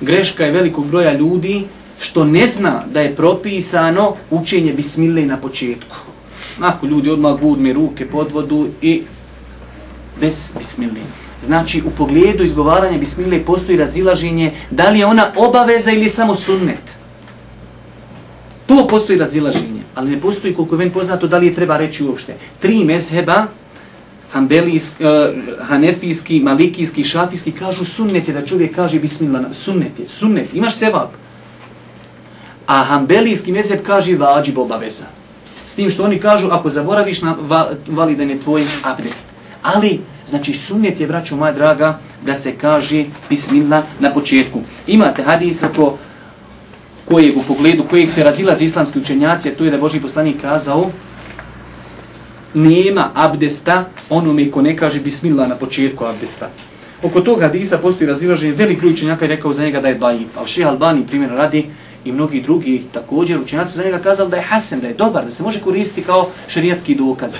Greška je velikog broja ljudi što ne zna da je propisano učenje bismile na početku. Ako ljudi odmah budme ruke pod vodu i bez bismile. Znači, u pogledu izgovaranja bismile postoji razilaženje da li je ona obaveza ili samo sunnet. To postoji razilaženje, ali ne postoji koliko je ven poznato da li je treba reći uopšte. Tri mezheba, hanbelijski, uh, eh, hanefijski, malikijski, šafijski, kažu sunnet je da čovjek kaže bismillah, sunnet je, sunnet, imaš cevab. A hanbelijski mezheb kaže vađib obaveza. S tim što oni kažu, ako zaboraviš, na, va, validan je tvoj abdest. Ali, znači, sunnet je, braću moja draga, da se kaže bismillah na početku. Imate hadis ako kojeg u pogledu kojeg se razilazi islamski učenjaci, a to je da Boži poslanik kazao nema abdesta onome ko ne kaže bismillah na početku abdesta. Oko toga hadisa postoji razilaženje, velik broj učenjaka je rekao za njega da je daif, ali šeha Albani primjer radi i mnogi drugi također učenjaci za njega kazali da je hasen, da je dobar, da se može koristiti kao šerijatski dokaz.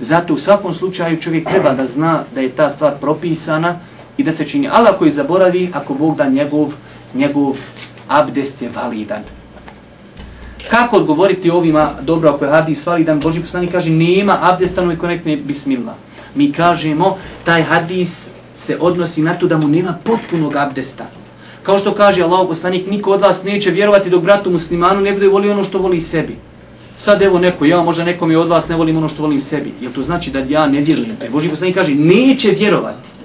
Zato u svakom slučaju čovjek treba da zna da je ta stvar propisana i da se čini. Ali ako je zaboravi, ako Bog da njegov, njegov abdest je validan. Kako odgovoriti ovima, dobro, ako je hadis validan, Boži poslanik kaže, nema abdesta, no je konekne bismillah. Mi kažemo, taj hadis se odnosi na to da mu nema potpunog abdesta. Kao što kaže Allah poslanik, niko od vas neće vjerovati dok bratu muslimanu ne bude volio ono što voli sebi. Sad evo neko, ja možda nekom je od vas ne volim ono što volim sebi. Jel to znači da ja ne vjerujem? Pa Boži poslanik kaže, neće vjerovati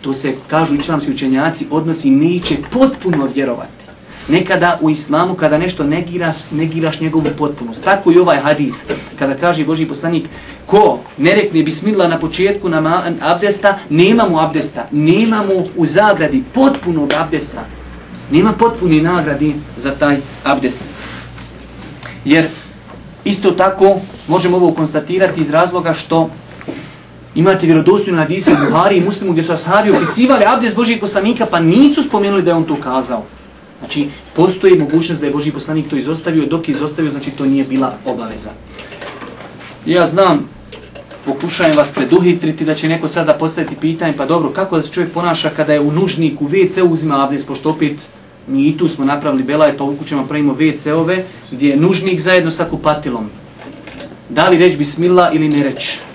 to se, kažu islamski učenjaci, odnosi neće potpuno vjerovati. Nekada u islamu, kada nešto negiraš, negiraš njegovu potpunost. Tako i ovaj hadis, kada kaže Boži poslanik, ko ne rekne bismillah na početku na abdesta, nema mu abdesta, nema mu u zagradi potpunog abdesta. Nema potpuni nagradi za taj abdest. Jer isto tako možemo ovo konstatirati iz razloga što Imate vjerodostojnu hadise u Buhari i Muslimu gdje su ashabi opisivali abdest Božijeg poslanika pa nisu spomenuli da je on to kazao. Znači, postoji mogućnost da je Božji poslanik to izostavio, dok je izostavio, znači to nije bila obaveza. Ja znam, pokušajem vas preduhitriti da će neko sada postaviti pitanje, pa dobro, kako da se čovjek ponaša kada je u nužniku WC uzima abdest, pošto opet mi i tu smo napravili belaj, pa u kućama pravimo WC-ove, gdje je nužnik zajedno sa kupatilom. Da li reći bismillah ili ne reći?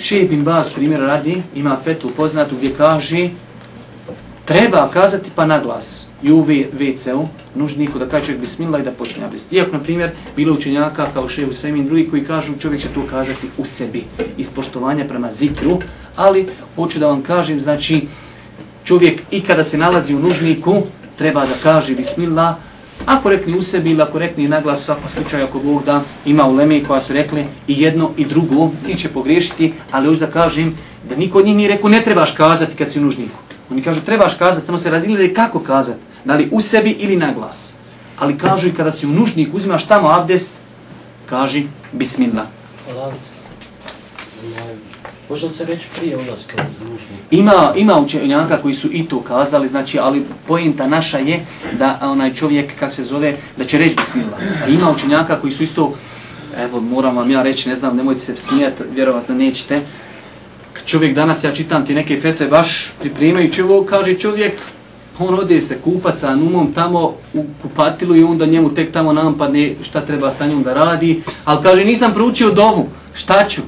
Šejh bin Baz primjer radi, ima fetu poznatu gdje kaže treba kazati pa naglas i u WC-u, nužniku da kaže čovjek bismillah i da počne abdest. Iako, na primjer, bilo učenjaka kao šeju Semin, drugi koji kažu čovjek će to kazati u sebi, iz poštovanja prema zikru, ali hoću da vam kažem, znači, čovjek i kada se nalazi u nužniku, treba da kaže bismillah, ako rekli u sebi ili ako rekli naglas, u svakom slučaju, ako Bog da ima u Leme koja su rekli i jedno i drugo, ti će pogriješiti, ali još da kažem da niko od njih nije rekao ne trebaš kazati kad si u nužniku. Oni kažu trebaš kazati, samo se razgleda kako kazati. Da li u sebi ili naglas. Ali kažu i kada si u nužnik uzimaš tamo abdest, kaži bismillah. Možda li se reći prije ulaska u nužnik? Ima, ima učenjaka koji su i to kazali, znači, ali pojenta naša je da onaj čovjek, kak se zove, da će reći bismillah. A ima učenjaka koji su isto, evo moram vam ja reći, ne znam, nemojte se smijati, vjerovatno nećete, čovjek danas, ja čitam ti neke fetve, baš pripremajući ovo, kaže čovjek, on ode se kupat sa numom tamo u kupatilu i onda njemu tek tamo nampadne šta treba sa njom da radi, ali kaže nisam proučio dovu, šta ću?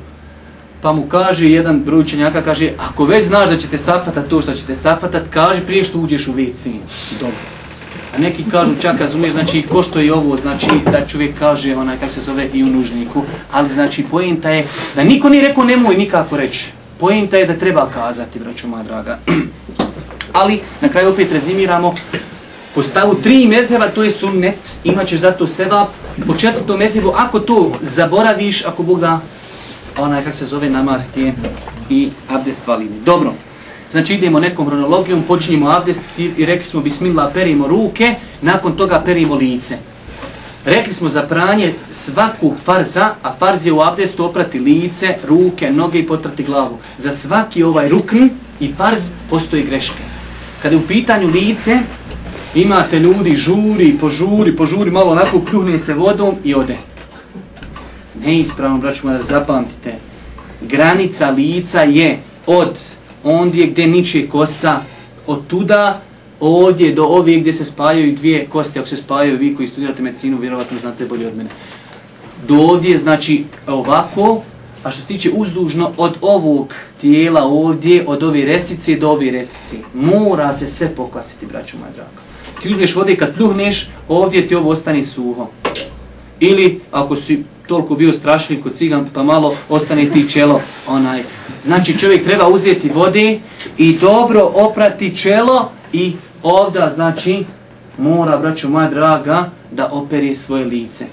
Pa mu kaže jedan bručenjaka, kaže, ako već znaš da ćete safatat to što ćete safatat, kaže prije što uđeš u WC, dovu. A neki kažu čak razumiješ, znači ko što je ovo, znači da čovjek kaže onaj kako se zove i u nužniku, ali znači pojenta je da niko nije rekao nemoj nikako reći. Pojenta je da treba kazati, braću moja draga. Ali, na kraju opet rezimiramo, po stavu tri mezheva, to je sunnet, imaćeš zato seba, po četvrtom mezhevu, ako to zaboraviš, ako Bog da, onaj, kak se zove, namaz i abdest valini. Dobro, znači idemo nekom hronologijom, počinjemo abdest i rekli smo, bismillah, perimo ruke, nakon toga perimo lice. Rekli smo za pranje svakog farza, a farz je u abdestu oprati lice, ruke, noge i potrati glavu. Za svaki ovaj rukn i farz postoji greške. Kada je u pitanju lice, imate ljudi žuri, požuri, požuri, malo onako pljuhne se vodom i ode. Neispravno, braću da zapamtite. Granica lica je od ondje gdje niče kosa, od tuda ovdje do ovdje gdje se spajaju dvije kosti, ako se spajaju vi koji studirate medicinu, vjerovatno znate bolje od mene. Do ovdje, znači ovako, a što se tiče uzdužno, od ovog tijela ovdje, od ove resice do ove resice, mora se sve pokvasiti, braću moja draga. Ti uzmeš vode kad pljuhneš, ovdje ti ovo ostane suho. Ili, ako si toliko bio strašljiv kod cigan, pa malo ostane ti čelo, onaj. Znači čovjek treba uzeti vode i dobro oprati čelo i ovda znači mora, braćo moja draga, da operi svoje lice.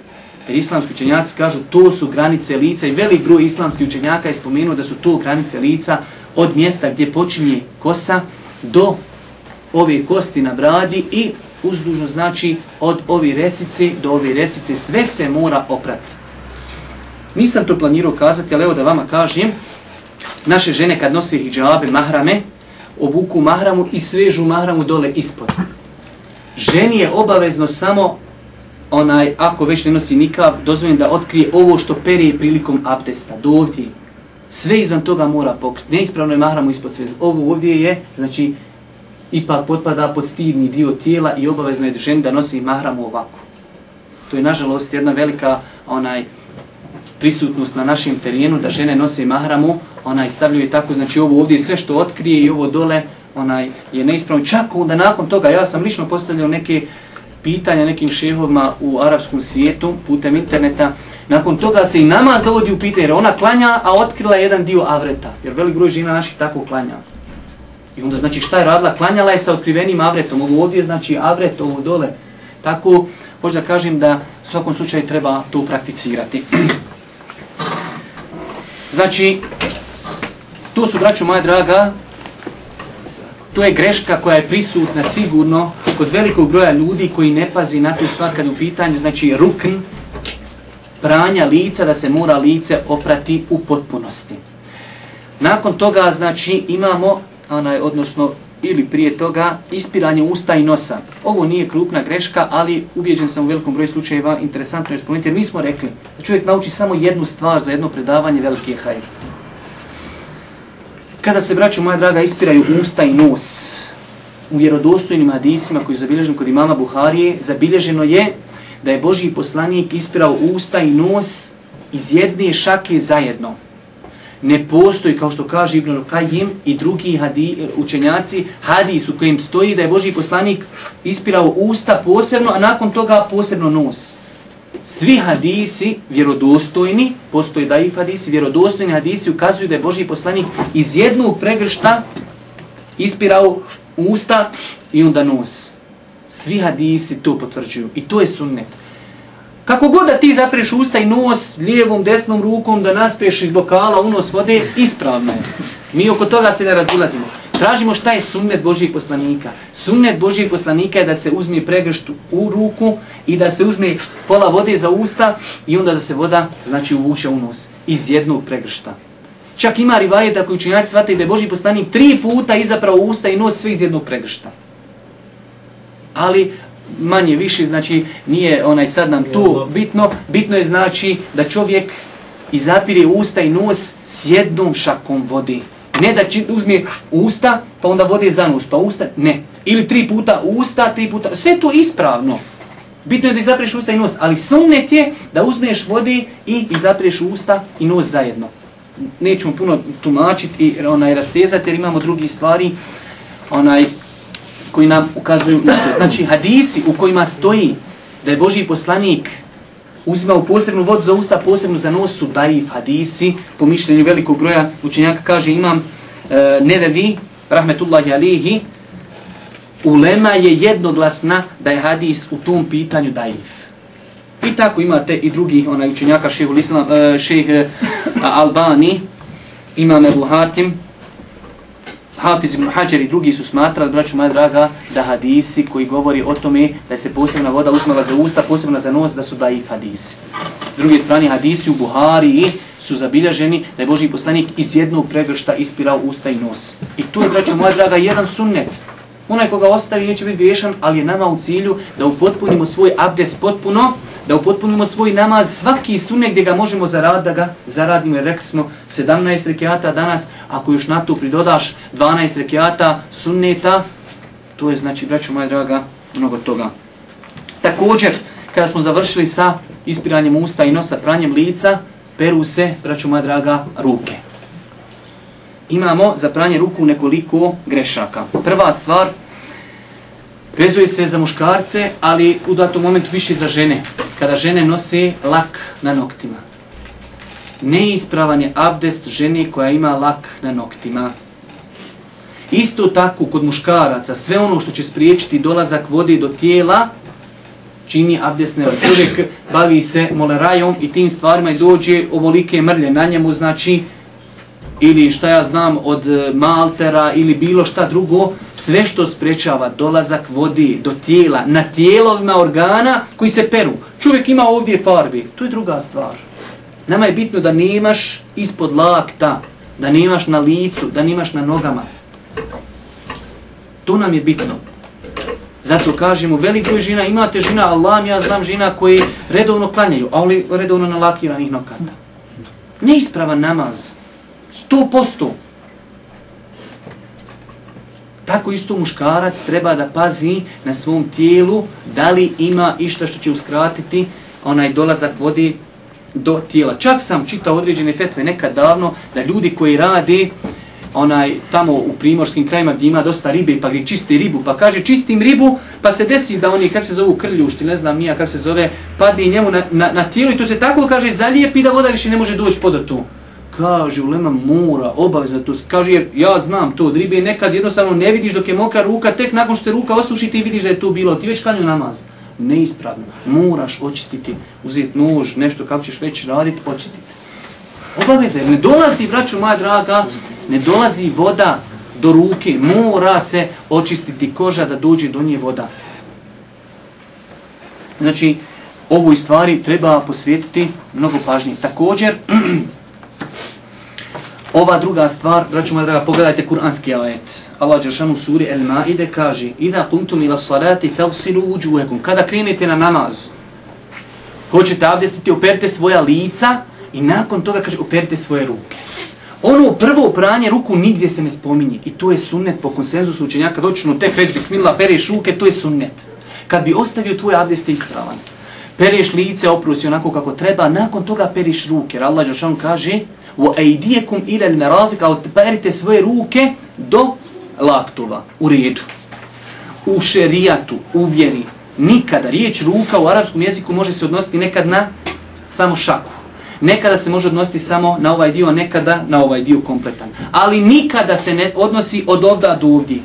Jer islamski učenjaci kažu to su granice lica i velik broj islamskih učenjaka je spomenuo da su to granice lica od mjesta gdje počinje kosa do ove kosti na bradi i uzdužno znači od ove resice do ove resice sve se mora oprati. Nisam to planirao kazati, ali evo da vama kažem, naše žene kad nose hijabe, mahrame, obuku mahramu i svežu mahramu dole ispod. Ženi je obavezno samo onaj, ako već ne nosi nikav, dozvoljeno da otkrije ovo što perije prilikom abdesta, do ovdje. Sve izvan toga mora pokriti. Neispravno je mahramu ispod sveza. Ovo ovdje je, znači, ipak potpada pod stidni dio tijela i obavezno je ženi da nosi mahramu ovako. To je, nažalost, jedna velika onaj prisutnost na našem terijenu, da žene nose mahramu, onaj stavljaju tako, znači ovo ovdje sve što otkrije i ovo dole, onaj je neispravno. Čak onda nakon toga, ja sam lično postavljao neke pitanja nekim šehovima u arapskom svijetu putem interneta, nakon toga se i namaz dovodi u pitanje, jer ona klanja, a otkrila je jedan dio avreta, jer velik broj žena naših tako klanja. I onda znači šta je radila? Klanjala je sa otkrivenim avretom, ovo ovdje znači avret, ovo dole. Tako, možda da kažem da u svakom slučaju treba to prakticirati. Znači, to su, braću moja draga, to je greška koja je prisutna sigurno kod velikog broja ljudi koji ne pazi na tu stvar kad u pitanju, znači rukn, pranja lica, da se mora lice oprati u potpunosti. Nakon toga, znači, imamo, onaj, odnosno, ili prije toga, ispiranje usta i nosa. Ovo nije krupna greška, ali ubjeđen sam u velikom broju slučajeva, interesantno je spomenuti, jer mi smo rekli da čovjek nauči samo jednu stvar za jedno predavanje, veliki je hajr. Kada se, braću moja draga, ispiraju usta i nos, u vjerodostojnim hadisima koji je zabilježen kod imama Buharije, zabilježeno je da je Božji poslanik ispirao usta i nos iz jedne šake zajedno. Ne postoji, kao što kaže Ibn Qajim i drugi hadi, učenjaci, hadis u kojem stoji da je Boži poslanik ispirao usta posebno, a nakon toga posebno nos. Svi hadisi vjerodostojni, postoji da i hadisi, vjerodostojni hadisi ukazuju da je Boži poslanik iz jednog pregršta ispirao usta i onda nos. Svi hadisi to potvrđuju i to je sunnet. Kako god da ti zapreš usta i nos lijevom, desnom rukom da naspeš iz bokala unos vode, ispravno je. Mi oko toga se ne razilazimo. Tražimo šta je sunnet Božijeg poslanika. Sunnet Božijeg poslanika je da se uzme pregršt u ruku i da se uzme pola vode za usta i onda da se voda znači uvuče u nos iz jednog pregršta. Čak ima rivajet da koji učinjaci shvataju da je Božji poslanik tri puta izapravo usta i nos sve iz jednog pregršta. Ali manje više, znači nije onaj sad nam tu bitno, bitno je znači da čovjek izapire usta i nos s jednom šakom vode. Ne da či, uzme usta, pa onda vode za nos, pa usta, ne. Ili tri puta usta, tri puta, sve to ispravno. Bitno je da izapreš usta i nos, ali sunnet je da uzmeš vode i izapreš usta i nos zajedno. Nećemo puno tumačiti i onaj rastezati jer imamo drugi stvari onaj koji nam ukazuju na to. Znači hadisi u kojima stoji da je Boži poslanik uzimao posebnu vodu za usta, posebnu za nos su daif hadisi, po mišljenju velikog broja učenjaka kaže imam e, nevevi, rahmetullahi alihi, ulema je jednoglasna da je hadis u tom pitanju daif. I tako imate i drugi onaj učenjaka šehu e, šeh e, Albani, imam Ebu Hatim, Hafiz ibn Hajar i drugi su smatrali, braću moja draga, da hadisi koji govori o tome da se posebna voda uzmala za usta, posebna za nos, da su da hadisi. S druge strane, hadisi u Buhari su zabilježeni da je Boži poslanik iz jednog pregršta ispirao usta i nos. I to je, braću moja draga, jedan sunnet. Onaj koga ostavi neće biti griješan, ali je nama u cilju da upotpunimo svoj abdes potpuno, da upotpunimo svoj namaz, svaki sunnet gdje ga možemo zaraditi, da ga zaradimo. Jer rekli smo 17 rekiata danas, ako još na to pridodaš 12 rekiata sunneta, to je znači, braćo moja draga, mnogo toga. Također, kada smo završili sa ispiranjem usta i nosa, pranjem lica, peru se, braćo moja draga, ruke. Imamo za pranje ruku nekoliko grešaka. Prva stvar, vezuje se za muškarce, ali u datom momentu više za žene kada žene nose lak na noktima. Neispravan je abdest žene koja ima lak na noktima. Isto tako kod muškaraca, sve ono što će spriječiti dolazak vode do tijela, čini abdest ne Čovjek bavi se molerajom i tim stvarima i dođe ovolike mrlje na njemu, znači ili šta ja znam od e, maltera ili bilo šta drugo, sve što sprečava dolazak vodi do tijela, na tijelovima organa koji se peru. Čovjek ima ovdje farbi, to je druga stvar. Nama je bitno da nemaš ispod lakta, da nemaš na licu, da nemaš na nogama. To nam je bitno. Zato kažemo, veliko je žena, imate žena, Allah ja znam žena koji redovno klanjaju, ali redovno nalakiranih nokata. Neispravan namaz. Sto posto. Tako isto muškarac treba da pazi na svom tijelu da li ima išta što će uskratiti onaj dolazak vodi do tijela. Čak sam čitao određene fetve nekad davno da ljudi koji rade onaj tamo u primorskim krajima gdje ima dosta ribe pa gdje čisti ribu pa kaže čistim ribu pa se desi da oni kak se zovu krljušti ne znam nija kak se zove padne njemu na, na, na tijelo i to se tako kaže zalijepi da voda više ne može doći pod tu kaže ulema mora, obavezno to, kaže jer ja znam to od ribe, nekad jednostavno ne vidiš dok je mokra ruka, tek nakon što se ruka osuši ti vidiš da je to bilo, ti već klanju namaz. Neispravno, moraš očistiti, uzeti nož, nešto kako ćeš već raditi, očistiti. Obaveze, ne dolazi, braću moja draga, ne dolazi voda do ruke, mora se očistiti koža da dođe do nje voda. Znači, ovoj stvari treba posvijetiti mnogo pažnje. Također, Ova druga stvar, braću moja draga, pogledajte kuranski ajet. Allah Đeršanu suri El Maide kaže Ida kuntum ila salati felsilu uđuhekum. Kada krenete na namaz, hoćete abdestiti, operite svoja lica i nakon toga kaže operite svoje ruke. Ono prvo pranje ruku nigdje se ne spominje. I to je sunnet po konsenzusu učenjaka. Kad doću tek reći bismillah, pereš ruke, to je sunnet. Kad bi ostavio tvoj abdest, je ispravan. pereš lice, oprusi onako kako treba, nakon toga periš ruke. Jer Allah Đeršanu kaže u ejdijekum ilal merafika, odperite svoje ruke do laktova, u redu. U šerijatu, u vjeri, nikada riječ ruka u arapskom jeziku može se odnositi nekad na samo šaku. Nekada se može odnositi samo na ovaj dio, nekada na ovaj dio kompletan. Ali nikada se ne odnosi od ovda do ovdje.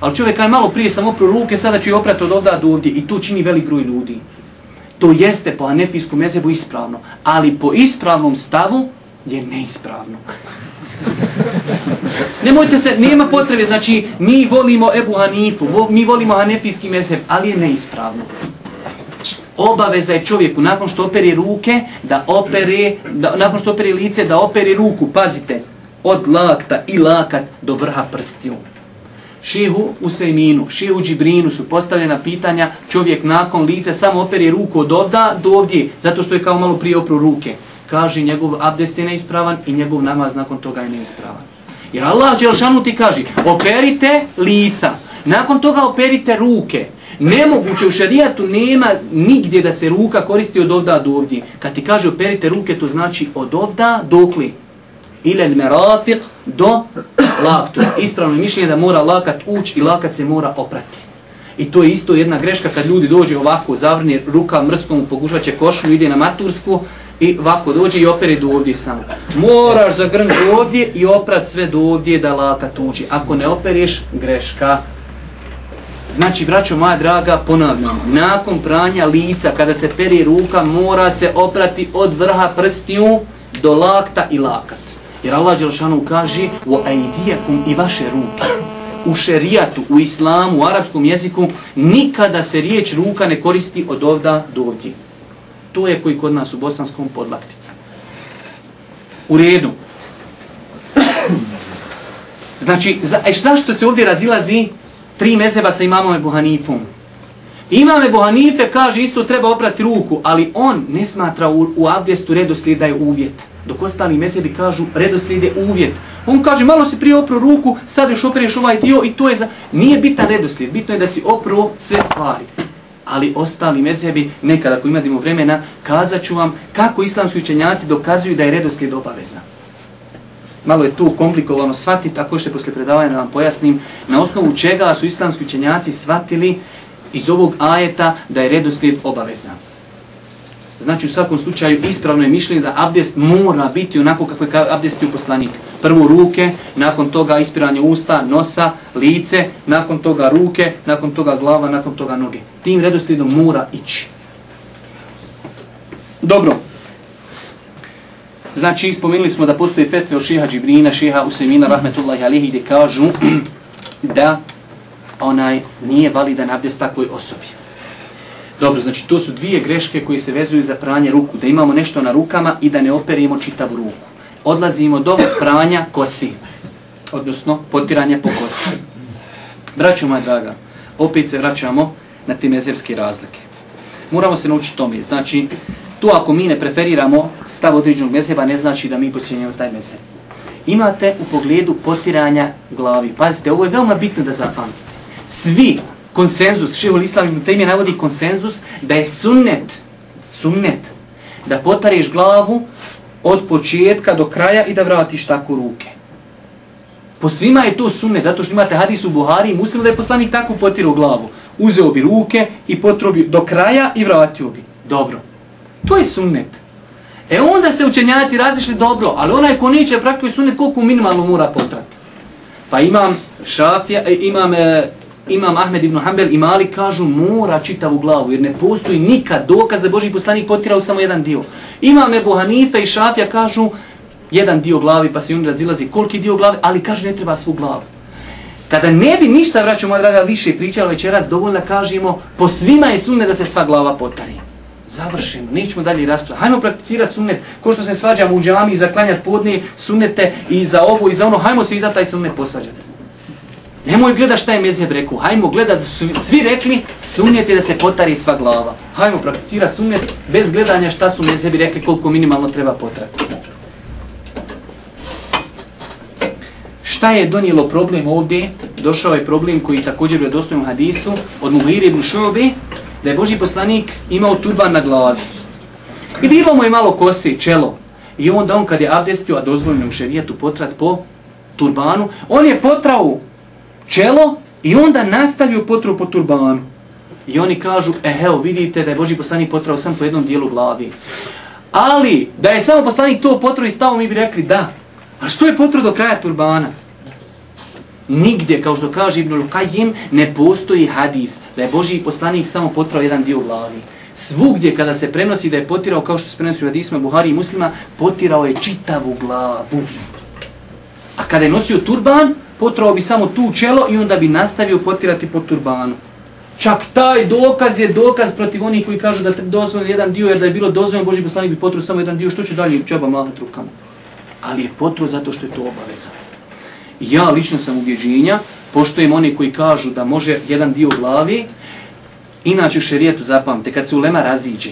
Ali čovjek kaj malo prije sam opru ruke, sada ću i oprati od ovda do ovdje. I to čini velik broj ljudi. To jeste po anefijskom jezebu ispravno. Ali po ispravnom stavu je neispravno. Nemojte se, nema potrebe, znači mi volimo Ebu Hanifu, vo, mi volimo Hanefijski mezheb, ali je neispravno. Obaveza je čovjeku nakon što opere ruke, da opere, da, nakon što opere lice, da opere ruku, pazite, od lakta i lakat do vrha prstiju. Šehu Usejminu, šehu Džibrinu su postavljena pitanja, čovjek nakon lice samo opere ruku od ovda do ovdje, zato što je kao malo prije opru ruke. Kaže, njegov abdest je neispravan i njegov namaz nakon toga je neispravan. Jer Allah Đelšanu ti kaže, operite lica, nakon toga operite ruke. Nemoguće u šarijatu nema nigdje da se ruka koristi od ovda do ovdje. Kad ti kaže operite ruke, to znači od ovda dokli. Ile merafiq do laktu. Ispravno je mišljenje da mora lakat ući i lakat se mora oprati. I to je isto jedna greška kad ljudi dođe ovako, zavrne ruka mrskom, pogušat će košlju, ide na matursku, i ovako dođe i opere do ovdje samo. Moraš zagrnuti ovdje i oprat sve do ovdje da laka tuđi. Ako ne operiš, greška. Znači, braćo moja draga, ponavljam, nakon pranja lica, kada se peri ruka, mora se oprati od vrha prstiju do lakta i lakat. Jer Allah Đelšanu kaže, u aidijakum i vaše ruke. U šerijatu, u islamu, u arapskom jeziku, nikada se riječ ruka ne koristi od ovda do ovdje to je koji kod nas u bosanskom podlaktica. U redu. Znači, za, e što se ovdje razilazi tri mezeba sa imamom Ebu Hanifom? Imam Ebu Hanife kaže isto treba oprati ruku, ali on ne smatra u, u abdestu redoslijed da je uvjet. Dok ostali mesebi kažu redoslijed je uvjet. On kaže malo si prije opro ruku, sad još opereš ovaj dio i to je za... Nije bitan redoslijed, bitno je da si opro sve stvari ali ostali mezhebi, nekada ako imadimo vremena, kazat ću vam kako islamski učenjaci dokazuju da je redoslijed obaveza. Malo je tu komplikovano shvatiti, tako što posle predavanja da vam pojasnim, na osnovu čega su islamski učenjaci shvatili iz ovog ajeta da je redoslijed obaveza. Znači u svakom slučaju ispravno je mišljenje da abdest mora biti onako kako je abdest poslanik. Prvo ruke, nakon toga ispiranje usta, nosa, lice, nakon toga ruke, nakon toga glava, nakon toga noge. Tim redoslijedom mora ići. Dobro. Znači, spomenuli smo da postoje fetve od šeha Džibrina, šeha Usemina, rahmetullahi alihi, gdje kažu da onaj nije validan abdest takvoj osobi. Dobro, znači to su dvije greške koje se vezuju za pranje ruku. Da imamo nešto na rukama i da ne operimo čitavu ruku. Odlazimo do pranja kosi. Odnosno, potiranja po kosi. Braćo moja draga, opet se vraćamo na te mezevske razlike. Moramo se naučiti tome. Znači, to ako mi ne preferiramo stav određenog mezeba, ne znači da mi pocijenjamo taj mezeb. Imate u pogledu potiranja glavi. Pazite, ovo je veoma bitno da zapamtite. Svi konsenzus, šehol islam ibn Taymi navodi konsenzus da je sunnet, sunnet, da potareš glavu od početka do kraja i da vratiš tako ruke. Po svima je to sunnet, zato što imate hadis u Buhari i muslim da je poslanik tako potirao glavu. Uzeo bi ruke i potrobio do kraja i vratio bi. Dobro. To je sunnet. E onda se učenjaci razišli dobro, ali onaj ko neće praktikuje sunnet, koliko minimalno mora potrat. Pa imam šafija, e, imam e, Imam Ahmed ibn Hanbel i Mali kažu mora čitavu glavu jer ne postoji nikad dokaz da Boži poslanik potirao samo jedan dio. Imam Ebu Hanife i Šafija kažu jedan dio glavi pa se on razilazi koliki dio glavi, ali kažu ne treba svu glavu. Kada ne bi ništa, vraću moja draga, više pričala večeras, dovoljno kažemo, po svima je sunne da se sva glava potari. Završimo, nećemo dalje raspravljati. Hajmo prakticirati sunnet, ko što se svađamo u džami i zaklanjati podne sunnete i za ovo i za ono, hajmo se i za taj sunnet posvađati. Nemoj gleda šta je mezheb rekao. Hajmo gleda da su svi rekli sunnet je da se potari sva glava. Hajmo prakticira sunnet bez gledanja šta su mezhebi rekli koliko minimalno treba potrati. Šta je donijelo problem ovdje? Došao je problem koji također je dostojno hadisu od Mugir ibn Šubi, da je Boži poslanik imao turban na glavi. I bilo mu je malo kose, čelo. I onda on kad je abdestio, a dozvoljeno u šerijetu potrat po turbanu, on je potrao čelo i onda nastavio potru po turbanu. I oni kažu, e evo vidite da je Boži poslanik potrao sam po jednom dijelu glavi. Ali, da je samo poslanik to potro i stao, mi bi rekli da. A što je potro do kraja turbana? Nigdje, kao što kaže Ibnul Qajim, ne postoji hadis da je Boži poslanik samo potrao jedan dio glavi. Svugdje kada se prenosi da je potirao, kao što se prenosi u hadisma Buhari i muslima, potirao je čitavu glavu. A kada je nosio turban, potrao bi samo tu čelo i onda bi nastavio potirati po turbanu. Čak taj dokaz je dokaz protiv onih koji kažu da dozvoljeno jedan dio, jer da je bilo dozvoljeno, Boži poslanik bi potruo samo jedan dio, što će dalje čeba mahat rukama. Ali je potruo zato što je to obaveza. Ja lično sam ubjeđenja, poštojem oni koji kažu da može jedan dio glavi, inače u šerijetu zapamte, kad se ulema raziđe,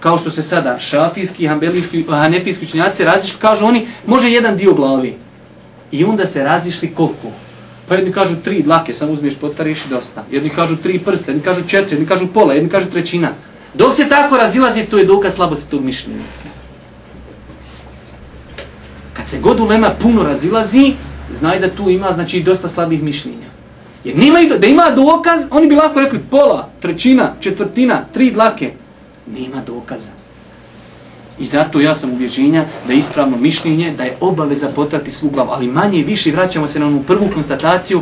kao što se sada šafijski, hanbelijski, hanefijski učenjaci razišli, kažu oni, može jedan dio glavi. I onda se razišli koliko? Pa jedni kažu tri dlake, samo uzmiješ potariš i dosta. Jedni kažu tri prste, jedni kažu četiri, jedni kažu pola, jedni kažu trećina. Dok se tako razilazi, to je dokaz slabosti tog mišljenja. Kad se god ulema puno razilazi, znaj da tu ima znači dosta slabih mišljenja. Jer nima, da ima dokaz, oni bi lako rekli pola, trećina, četvrtina, tri dlake. Nema dokaza. I zato ja sam ubjeđenja da je ispravno mišljenje, da je obaveza potrati svu glavu. Ali manje i više vraćamo se na onu prvu konstataciju.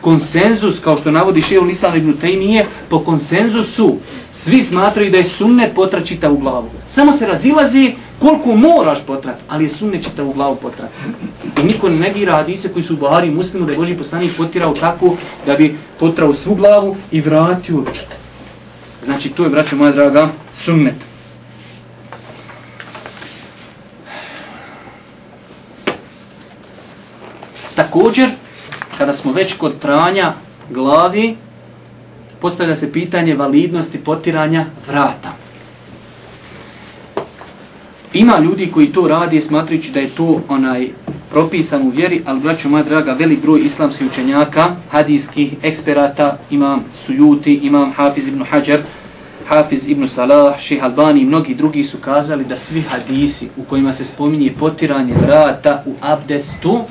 Konsenzus, kao što navodi Šeho Islam ibn Taymiye, po konsenzusu svi smatraju da je sunnet potrat čitavu glavu. Samo se razilazi koliko moraš potrat, ali je sunnet čitavu glavu potrat. I niko ne negira hadise koji su Buhari muslimu da je Boži poslanik potirao tako da bi potrao svu glavu i vratio. Znači, to je, braćo moja draga, sunnet. Također, kada smo već kod pranja glavi, postavlja se pitanje validnosti potiranja vrata. Ima ljudi koji to radi smatrajući da je to onaj propisan u vjeri, ali braćo moja draga, velik broj islamskih učenjaka, hadijskih eksperata, imam Sujuti, imam Hafiz ibn Hajar, Hafiz ibn Salah, Ših Albani i mnogi drugi su kazali da svi hadisi u kojima se spominje potiranje vrata u abdestu,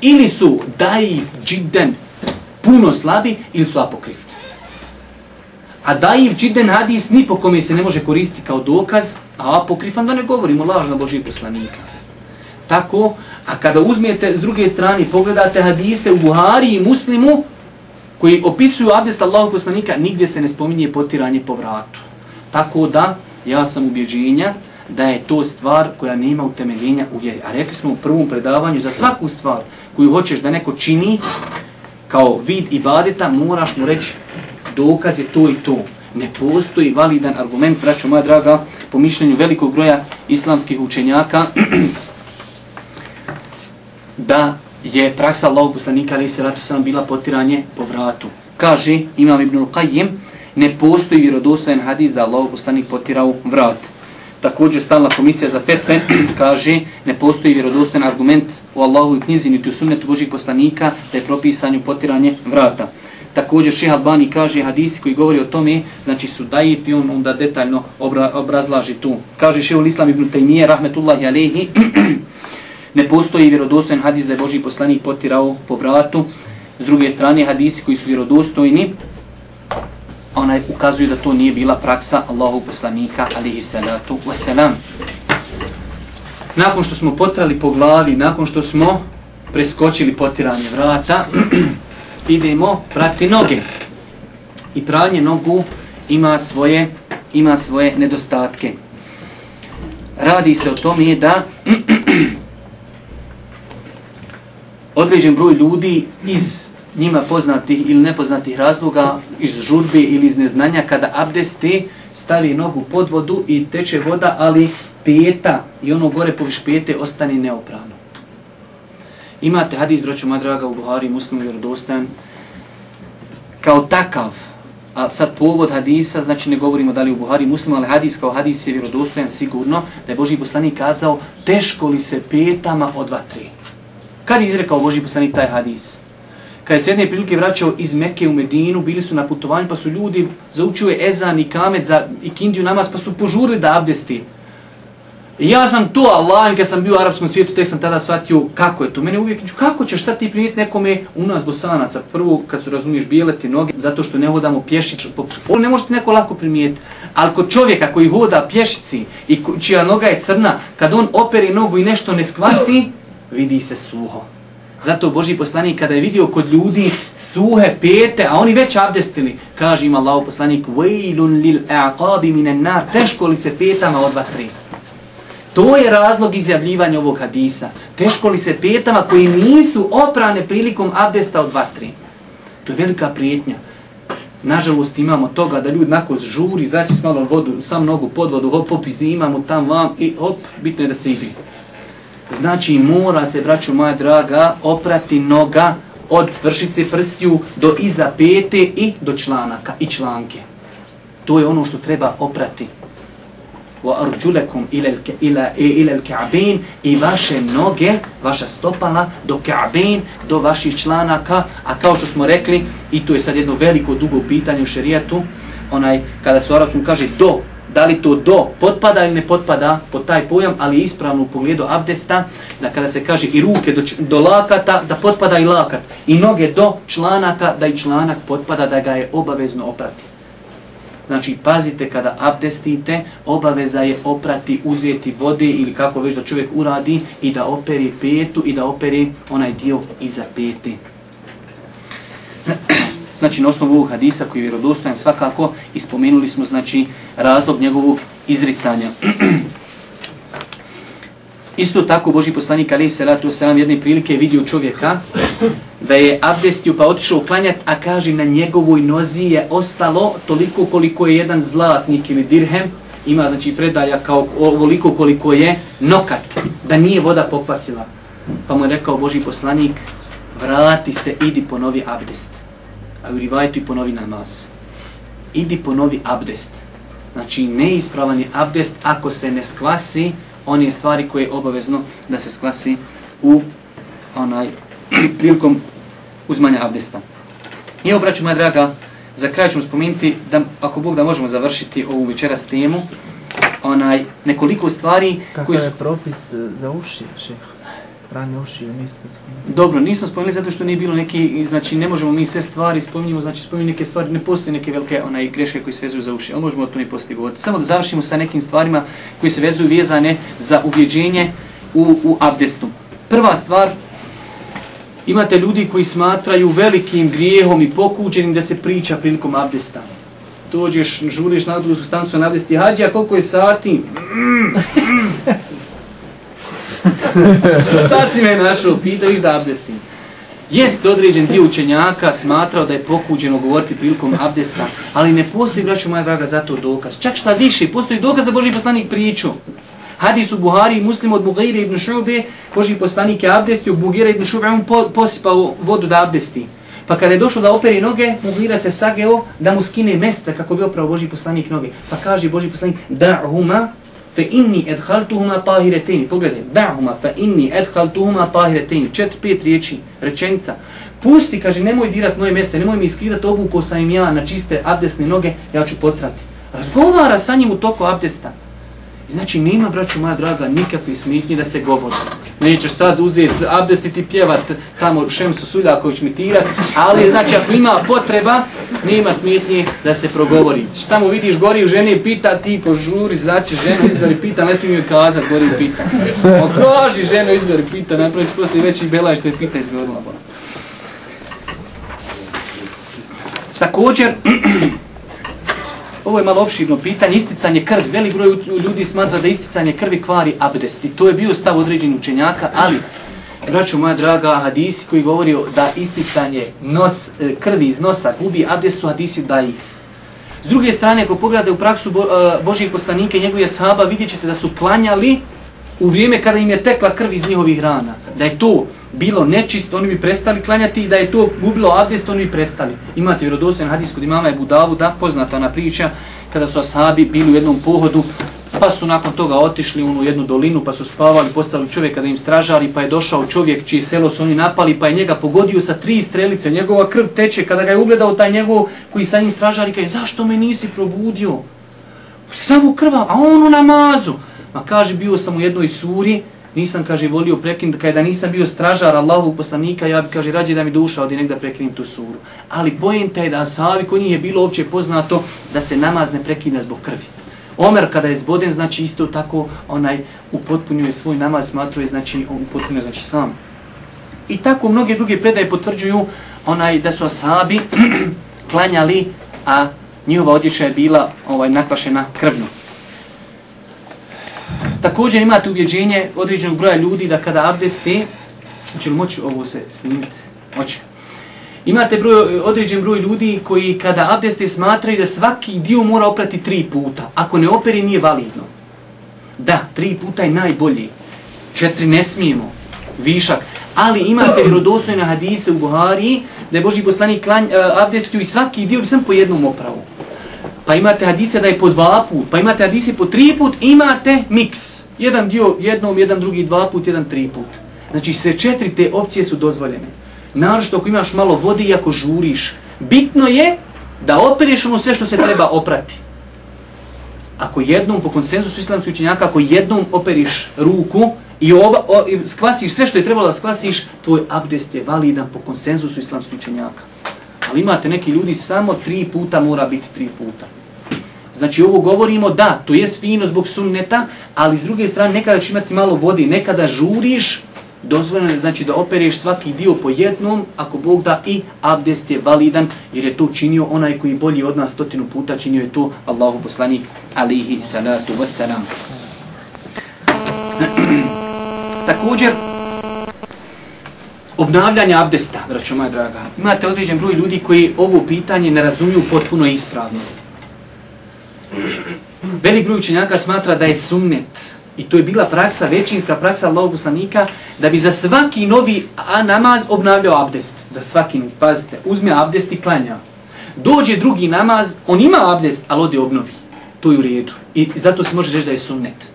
ili su daif, džiden, puno slabi, ili su apokrifni. A daif, džiden hadis ni po kome se ne može koristiti kao dokaz, a apokrifan da ne govorimo lažno Božih poslanika. Tako, a kada uzmijete s druge strane, pogledate hadise u Buhari i Muslimu, koji opisuju abdest Allahog poslanika, nigdje se ne spominje potiranje po vratu. Tako da, ja sam ubjeđenja da je to stvar koja nema utemeljenja u vjeri. A rekli smo u prvom predavanju, za svaku stvar koju hoćeš da neko čini kao vid ibadeta, moraš mu reći dokaz je to i to. Ne postoji validan argument, braćo moja draga, po mišljenju velikog broja islamskih učenjaka, da je praksa Allahog poslanika, ali se ratu sam bila potiranje po vratu. Kaže Imam Ibnul Qayyim, ne postoji vjerodostojan hadis da Allahog poslanik potirao vrat. Također stalna komisija za fetve kaže ne postoji vjerodostojan argument u Allahu i knjizi niti u sunnetu Božih poslanika da je propisanju potiranje vrata. Također Šeha Albani kaže hadisi koji govori o tome, znači su daif i on onda detaljno obra, obrazlaži tu. Kaže Šeha Islam ibn Taymiye, rahmetullahi alehi, ne postoji vjerodostojan hadis da je Boži poslanik potirao po vratu. S druge strane, hadisi koji su vjerodostojni, onaj ukazuju da to nije bila praksa Allahu poslanika alihi salatu wasalam. Nakon što smo potrali po glavi, nakon što smo preskočili potiranje vrata, idemo prati noge. I pranje nogu ima svoje ima svoje nedostatke. Radi se o tome da određen broj ljudi iz njima poznatih ili nepoznatih razloga, iz žurbe ili iz neznanja, kada abdeste stavi nogu pod vodu i teče voda, ali peta i ono gore poviš pete ostane neoprano. Imate hadis, broću madraga, u Buhari, muslimu, vjerodostajan, kao takav, a sad povod hadisa, znači ne govorimo da li u Buhari muslimu, ali hadis kao hadis je vjerodostojan sigurno, da je Boži poslanik kazao, teško li se petama od vatre. Kad je izrekao Boži poslanik taj hadis? Kad je s jedne prilike vraćao iz Mekke u Medinu, bili su na putovanju, pa su ljudi zaučio je ezan i kamet za ikindiju namaz, pa su požurili da abdesti. I ja sam to, Allah, kad sam bio u arapskom svijetu, tek sam tada shvatio kako je to. Mene uvijek, kako ćeš sad ti primijeti nekome u nas bosanaca? Prvo, kad su razumiješ bijele ti noge, zato što ne hodamo pješić. On ne možete neko lako primijeti. Ali kod čovjeka koji hoda pješici i čija noga je crna, kad on operi nogu i nešto ne skvasi, vidi se suho. Zato Boži poslanik kada je vidio kod ljudi suhe pete, a oni već abdestili, kaže im Allah poslanik, وَيْلٌ لِلْأَعْقَابِ مِنَ النَّارِ Teško li se petama od vatri? To je razlog izjavljivanja ovog hadisa. Teško li se petama koji nisu oprane prilikom abdesta od vatri? To je velika prijetnja. Nažalost imamo toga da ljudi nakon žuri, zaći s malo vodu, sam nogu pod vodu, hop, hop, imamo tam vam i hop, bitno je da se igri. Znači mora se, braću moja draga, oprati noga od vršice prstiju do iza pete i do članaka i članke. To je ono što treba oprati. Wa arjulakum ila ila ila al-ka'bayn i vaše noge, vaša stopala do ka'bayn, do vaših članaka, a kao što smo rekli, i to je sad jedno veliko dugo pitanje u šerijatu, onaj kada se arapskom kaže do da li to do potpada ili ne potpada pod taj pojam, ali ispravno u pogledu abdesta, da kada se kaže i ruke do, do lakata, da potpada i lakat, i noge do članaka, da i članak potpada, da ga je obavezno oprati. Znači, pazite kada abdestite, obaveza je oprati, uzeti vode ili kako već da čovjek uradi i da operi petu i da operi onaj dio iza pete. Znači, na osnovu ovog hadisa koji je vjerodostojan svakako, ispomenuli smo, znači, razlog njegovog izricanja. Isto tako, Boži poslanik, ali se ratu jedne prilike vidio čovjeka da je abdestio pa otišao uklanjat, a kaže na njegovoj nozi je ostalo toliko koliko je jedan zlatnik ili dirhem, ima znači predaja kao ovoliko koliko je nokat, da nije voda pokvasila. Pa mu je rekao Boži poslanik, vrati se, idi po novi abdest a u rivajtu i ponovi namaz. Idi ponovi abdest. Znači, neispravan je abdest ako se ne skvasi one stvari koje je obavezno da se skvasi u onaj prilikom uzmanja abdesta. I evo, braću moja draga, za kraj ćemo spomenuti da, ako Bog da možemo završiti ovu večeras temu, onaj, nekoliko stvari... Kako koji su... je propis e, za uši, šeha? Pranje ušiju, niste spomenuli. Dobro, nisam spomenuli zato što nije bilo neki, znači ne možemo mi sve stvari spominjemo, znači spominjemo neke stvari, ne postoje neke velike onaj greške koji se vezuju za uši, ali možemo o tome postoji govoriti. Samo da završimo sa nekim stvarima koji se vezuju vezane za ubjeđenje u, u abdestu. Prva stvar, imate ljudi koji smatraju velikim grijehom i pokuđenim da se priča prilikom abdesta. Dođeš, žuriš na drugу stancu na abdesti, hađa koliko je sati? Sad si me našao, pitao ih da abdestim. Jeste određen dio učenjaka smatrao da je pokuđeno govoriti prilikom abdesta, ali ne postoji, braću moja draga, za to dokaz. Čak šta više, postoji dokaz da Boži poslanik priču. Hadis u Buhari i muslim od Bugire ibn Šube, Boži poslanik je abdestio, Bugire ibn Šube, on posipao vodu da abdesti. Pa kada je došlo da operi noge, Mugira se sageo da mu skine mesta kako bi oprao Boži poslanik noge. Pa kaže Boži poslanik, da huma fa inni adkhaltuhuma tahiratayn pogledaj da'huma fa inni adkhaltuhuma tahiratayn čet pet riječi rečenica. Pusti kaže nemoj dirat moje mjesto nemoj mi iskidati obuku sa im ja na čiste abdesne noge ja ću potrati. Razgovara sa njim u toku abdesta. Znači, nema, braću moja draga, nikakve smitnje da se govori. Nećeš sad uzeti abdestit i pjevat tamo Šemsu Suljaković mitirat, ali znači, ako ima potreba, nema smitnje da se progovori. Tamo vidiš gori žene pita, ti požuri, znači, ženu izgori pita, ne smijem joj kazat, gori pita. Okaži ženu izgori pita, napraviš poslije veći belaj što je pita izgorila. Također, ovo je malo opširno pitanje, isticanje krvi. Velik broj ljudi smatra da isticanje krvi kvari abdest. I to je bio stav određen učenjaka, ali, braću moja draga, hadisi koji govori da isticanje nos, e, krvi iz nosa gubi abdest su hadisi ih. S druge strane, ako pogledate u praksu Bo, e, Božih poslanika i njegove sahaba, vidjet ćete da su klanjali u vrijeme kada im je tekla krv iz njihovih rana. Da je to bilo nečisto, oni bi prestali klanjati i da je to gubilo abdest, oni bi prestali. Imate vjerodostojan hadis kod imama Ebu Davuda, poznata ona priča, kada su ashabi bili u jednom pohodu, Pa su nakon toga otišli u jednu dolinu, pa su spavali, postavili čovjeka da im stražari, pa je došao čovjek čiji selo su oni napali, pa je njega pogodio sa tri strelice, njegova krv teče, kada ga je ugledao taj njegov koji sa njim stražari, kaže, zašto me nisi probudio? Savu krva, a on u namazu. Ma kaže, bio sam u jednoj suri, nisam, kaže, volio prekinuti, kada nisam bio stražar Allahovog poslanika, ja bi, kaže, rađe da mi duša odi negda prekinim tu suru. Ali pojenta je da savi, koji nije bilo opće poznato, da se namaz ne prekida zbog krvi. Omer kada je zboden, znači isto tako onaj upotpunjuje svoj namaz, smatruje, znači on upotpunjuje, znači sam. I tako mnoge druge predaje potvrđuju onaj da su asabi klanjali, a njihova odjeća je bila ovaj nakvašena krvnom. Također imate ubjeđenje određenog broja ljudi da kada abdeste, će li moći ovo se snimiti? Moće. Imate broj, određen broj ljudi koji kada abdeste smatraju da svaki dio mora oprati tri puta. Ako ne operi nije validno. Da, tri puta je najbolji. Četiri ne smijemo. Višak. Ali imate vjerodostojne hadise u Buhari da je Boži poslanik klanj, eh, abdestio i svaki dio bi sam po jednom opravu. Pa imate hadise da je po dva put, pa imate hadise po tri put, imate miks. Jedan dio jednom, jedan drugi dva put, jedan tri put. Znači sve četiri te opcije su dozvoljene. Naravno ako imaš malo vode i ako žuriš. Bitno je da opereš ono sve što se treba oprati. Ako jednom, po konsenzusu islamskih učenjaka, ako jednom operiš ruku i, oba, o, i skvasiš sve što je trebalo da skvasiš, tvoj abdest je validan po konsenzusu islamskih učenjaka. Ali imate neki ljudi, samo tri puta mora biti tri puta. Znači ovo govorimo, da, to je fino zbog sunneta, ali s druge strane nekada će imati malo vode, nekada žuriš, dozvoljeno je znači da opereš svaki dio po jednom, ako Bog da i abdest je validan, jer je to činio onaj koji bolji od nas stotinu puta, činio je to Allahu poslanik alihi salatu wassalam. Također, obnavljanje abdesta, braćo moja draga. Imate određen broj ljudi koji ovo pitanje ne razumiju potpuno ispravno. Velik broj učenjaka smatra da je sunnet, i to je bila praksa, većinska praksa Allahog poslanika, da bi za svaki novi namaz obnavljao abdest. Za svaki, pazite, uzme abdest i klanja. Dođe drugi namaz, on ima abdest, ali ode obnovi. To je u redu. I zato se može reći da je sunnet.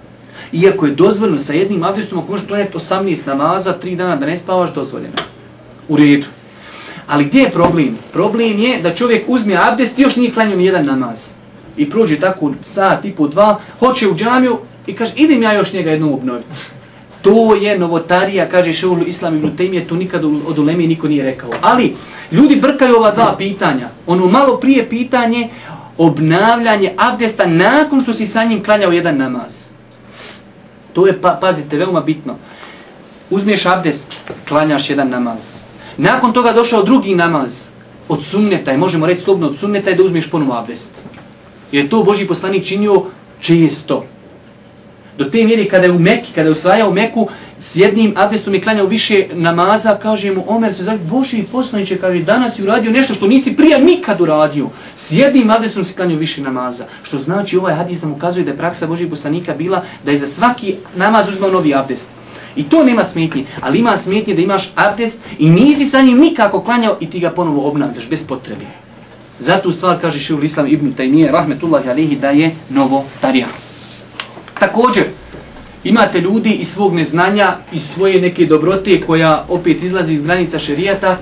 Iako je dozvoljeno sa jednim abdestom, ako možeš klanjati 18 namaza, 3 dana da ne spavaš, dozvoljeno. U redu. Ali gdje je problem? Problem je da čovjek uzme abdest i još nije klanjao ni jedan namaz. I prođe tako sat i po dva, hoće u džamiju, I kaže, idem ja još njega jednom obnoviti. To je novotarija, kaže Šeulu Islam ibn Tejmije, to nikad od Ulemi niko nije rekao. Ali, ljudi brkaju ova dva pitanja. Ono malo prije pitanje, obnavljanje abdesta nakon što si sa njim klanjao jedan namaz. To je, pa, pazite, veoma bitno. Uzmiješ abdest, klanjaš jedan namaz. Nakon toga došao drugi namaz od sunneta, i možemo reći slobno od sunneta, je da uzmiješ ponovo abdest. Jer to Boži poslanik činio često. Do te mjeri kada je u Meki, kada je usvajao Meku, s jednim abdestom je klanjao više namaza, kaže mu Omer se zove, Boži poslaniće, kaže, danas je uradio nešto što nisi prije nikad uradio. S jednim abdestom se klanjao više namaza. Što znači ovaj hadis nam ukazuje da je praksa Božih poslanika bila da je za svaki namaz uzmao novi abdest. I to nema smetnje, ali ima smetnje da imaš abdest i nisi sa njim nikako klanjao i ti ga ponovo obnavljaš bez potrebe. Zato stvar kaže Šeul Islam ibn Taymiye, rahmetullahi alihi, da je novo tarija. Također, imate ljudi iz svog neznanja, i svoje neke dobrote koja opet izlazi iz granica šerijata,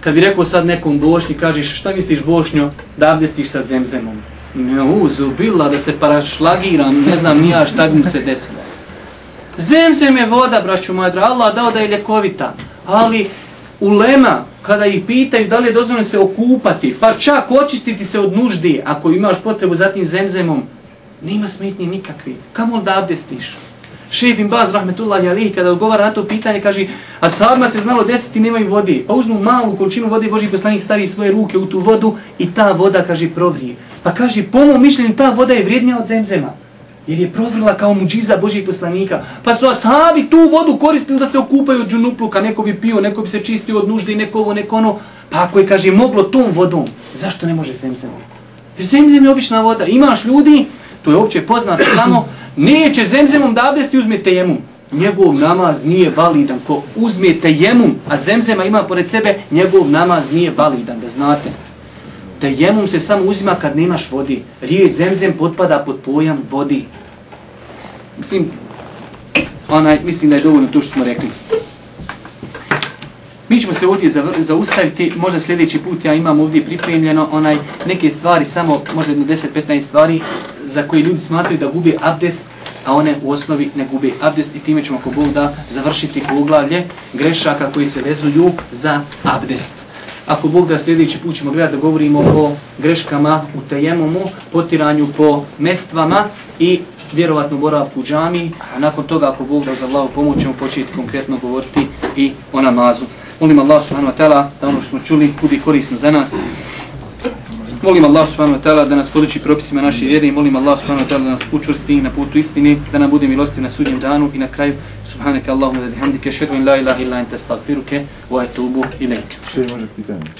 kad bi rekao sad nekom bošnji, kažeš šta misliš bošnjo da abdestiš sa zemzemom? Ne uzubila da se parašlagiram, ne znam nija šta bi mu se desilo. Zemzem je voda, braću moja draga, Allah dao da je ljekovita, ali ulema, kada ih pitaju da li je dozvoljeno se okupati, pa čak očistiti se od nuždi, ako imaš potrebu za tim zemzemom, Nema smetnje nikakvi. Kamo da abdestiš? Šef bin Baz, rahmetullahi alihi, kada odgovara na to pitanje, kaže, a sahabima se znalo desiti, nemaju vode. Pa uzmu malu količinu vode, Boži poslanik stavi svoje ruke u tu vodu i ta voda, kaže, provrije. Pa kaže, po mom mišljenju, ta voda je vrijednija od zemzema. Jer je provrla kao muđiza Božih poslanika. Pa su ashabi tu vodu koristili da se okupaju od džunupluka. Neko bi pio, neko bi se čistio od nužde i neko ovo, neko ono. Pa ako je, kaže, moglo tom vodom, zašto ne može zemzemom? Jer zemzem je obična voda. Imaš ljudi, to je opće poznato samo, neće zemzemom da abdesti uzme tejemum. Njegov namaz nije validan. Ko uzme tejemum, a zemzema ima pored sebe, njegov namaz nije validan, da znate. Tejemum se samo uzima kad nemaš vodi. Riječ zemzem potpada pod pojam vodi. Mislim, onaj, mislim da je dovoljno to što smo rekli. Mi ćemo se ovdje zaustaviti, možda sljedeći put ja imam ovdje pripremljeno onaj neke stvari, samo možda jedno 10-15 stvari za koje ljudi smatraju da gube abdest, a one u osnovi ne gube abdest i time ćemo ako Bog da završiti poglavlje grešaka koji se vezuju za abdest. Ako Bog da sljedeći put ćemo gledati da govorimo o greškama u tejemomu, potiranju po mestvama i vjerovatno boravku u džami, a nakon toga ako Bog da uz Allahu pomoć ćemo početi konkretno govoriti i o namazu. Molim Allah subhanahu wa ta'ala da ono što smo čuli budi korisno za nas. Molim Allah subhanahu wa ta'ala da nas poduči propisima naše vjere i molim Allah subhanahu wa ta'ala da nas učvrsti na putu istini, da nam bude milostiv na sudnjem danu i na kraju subhanaka Allahumma da bihamdike, šedu in la ilaha illa ente stagfiruke, wa etubu ilaik. Še može pitanje?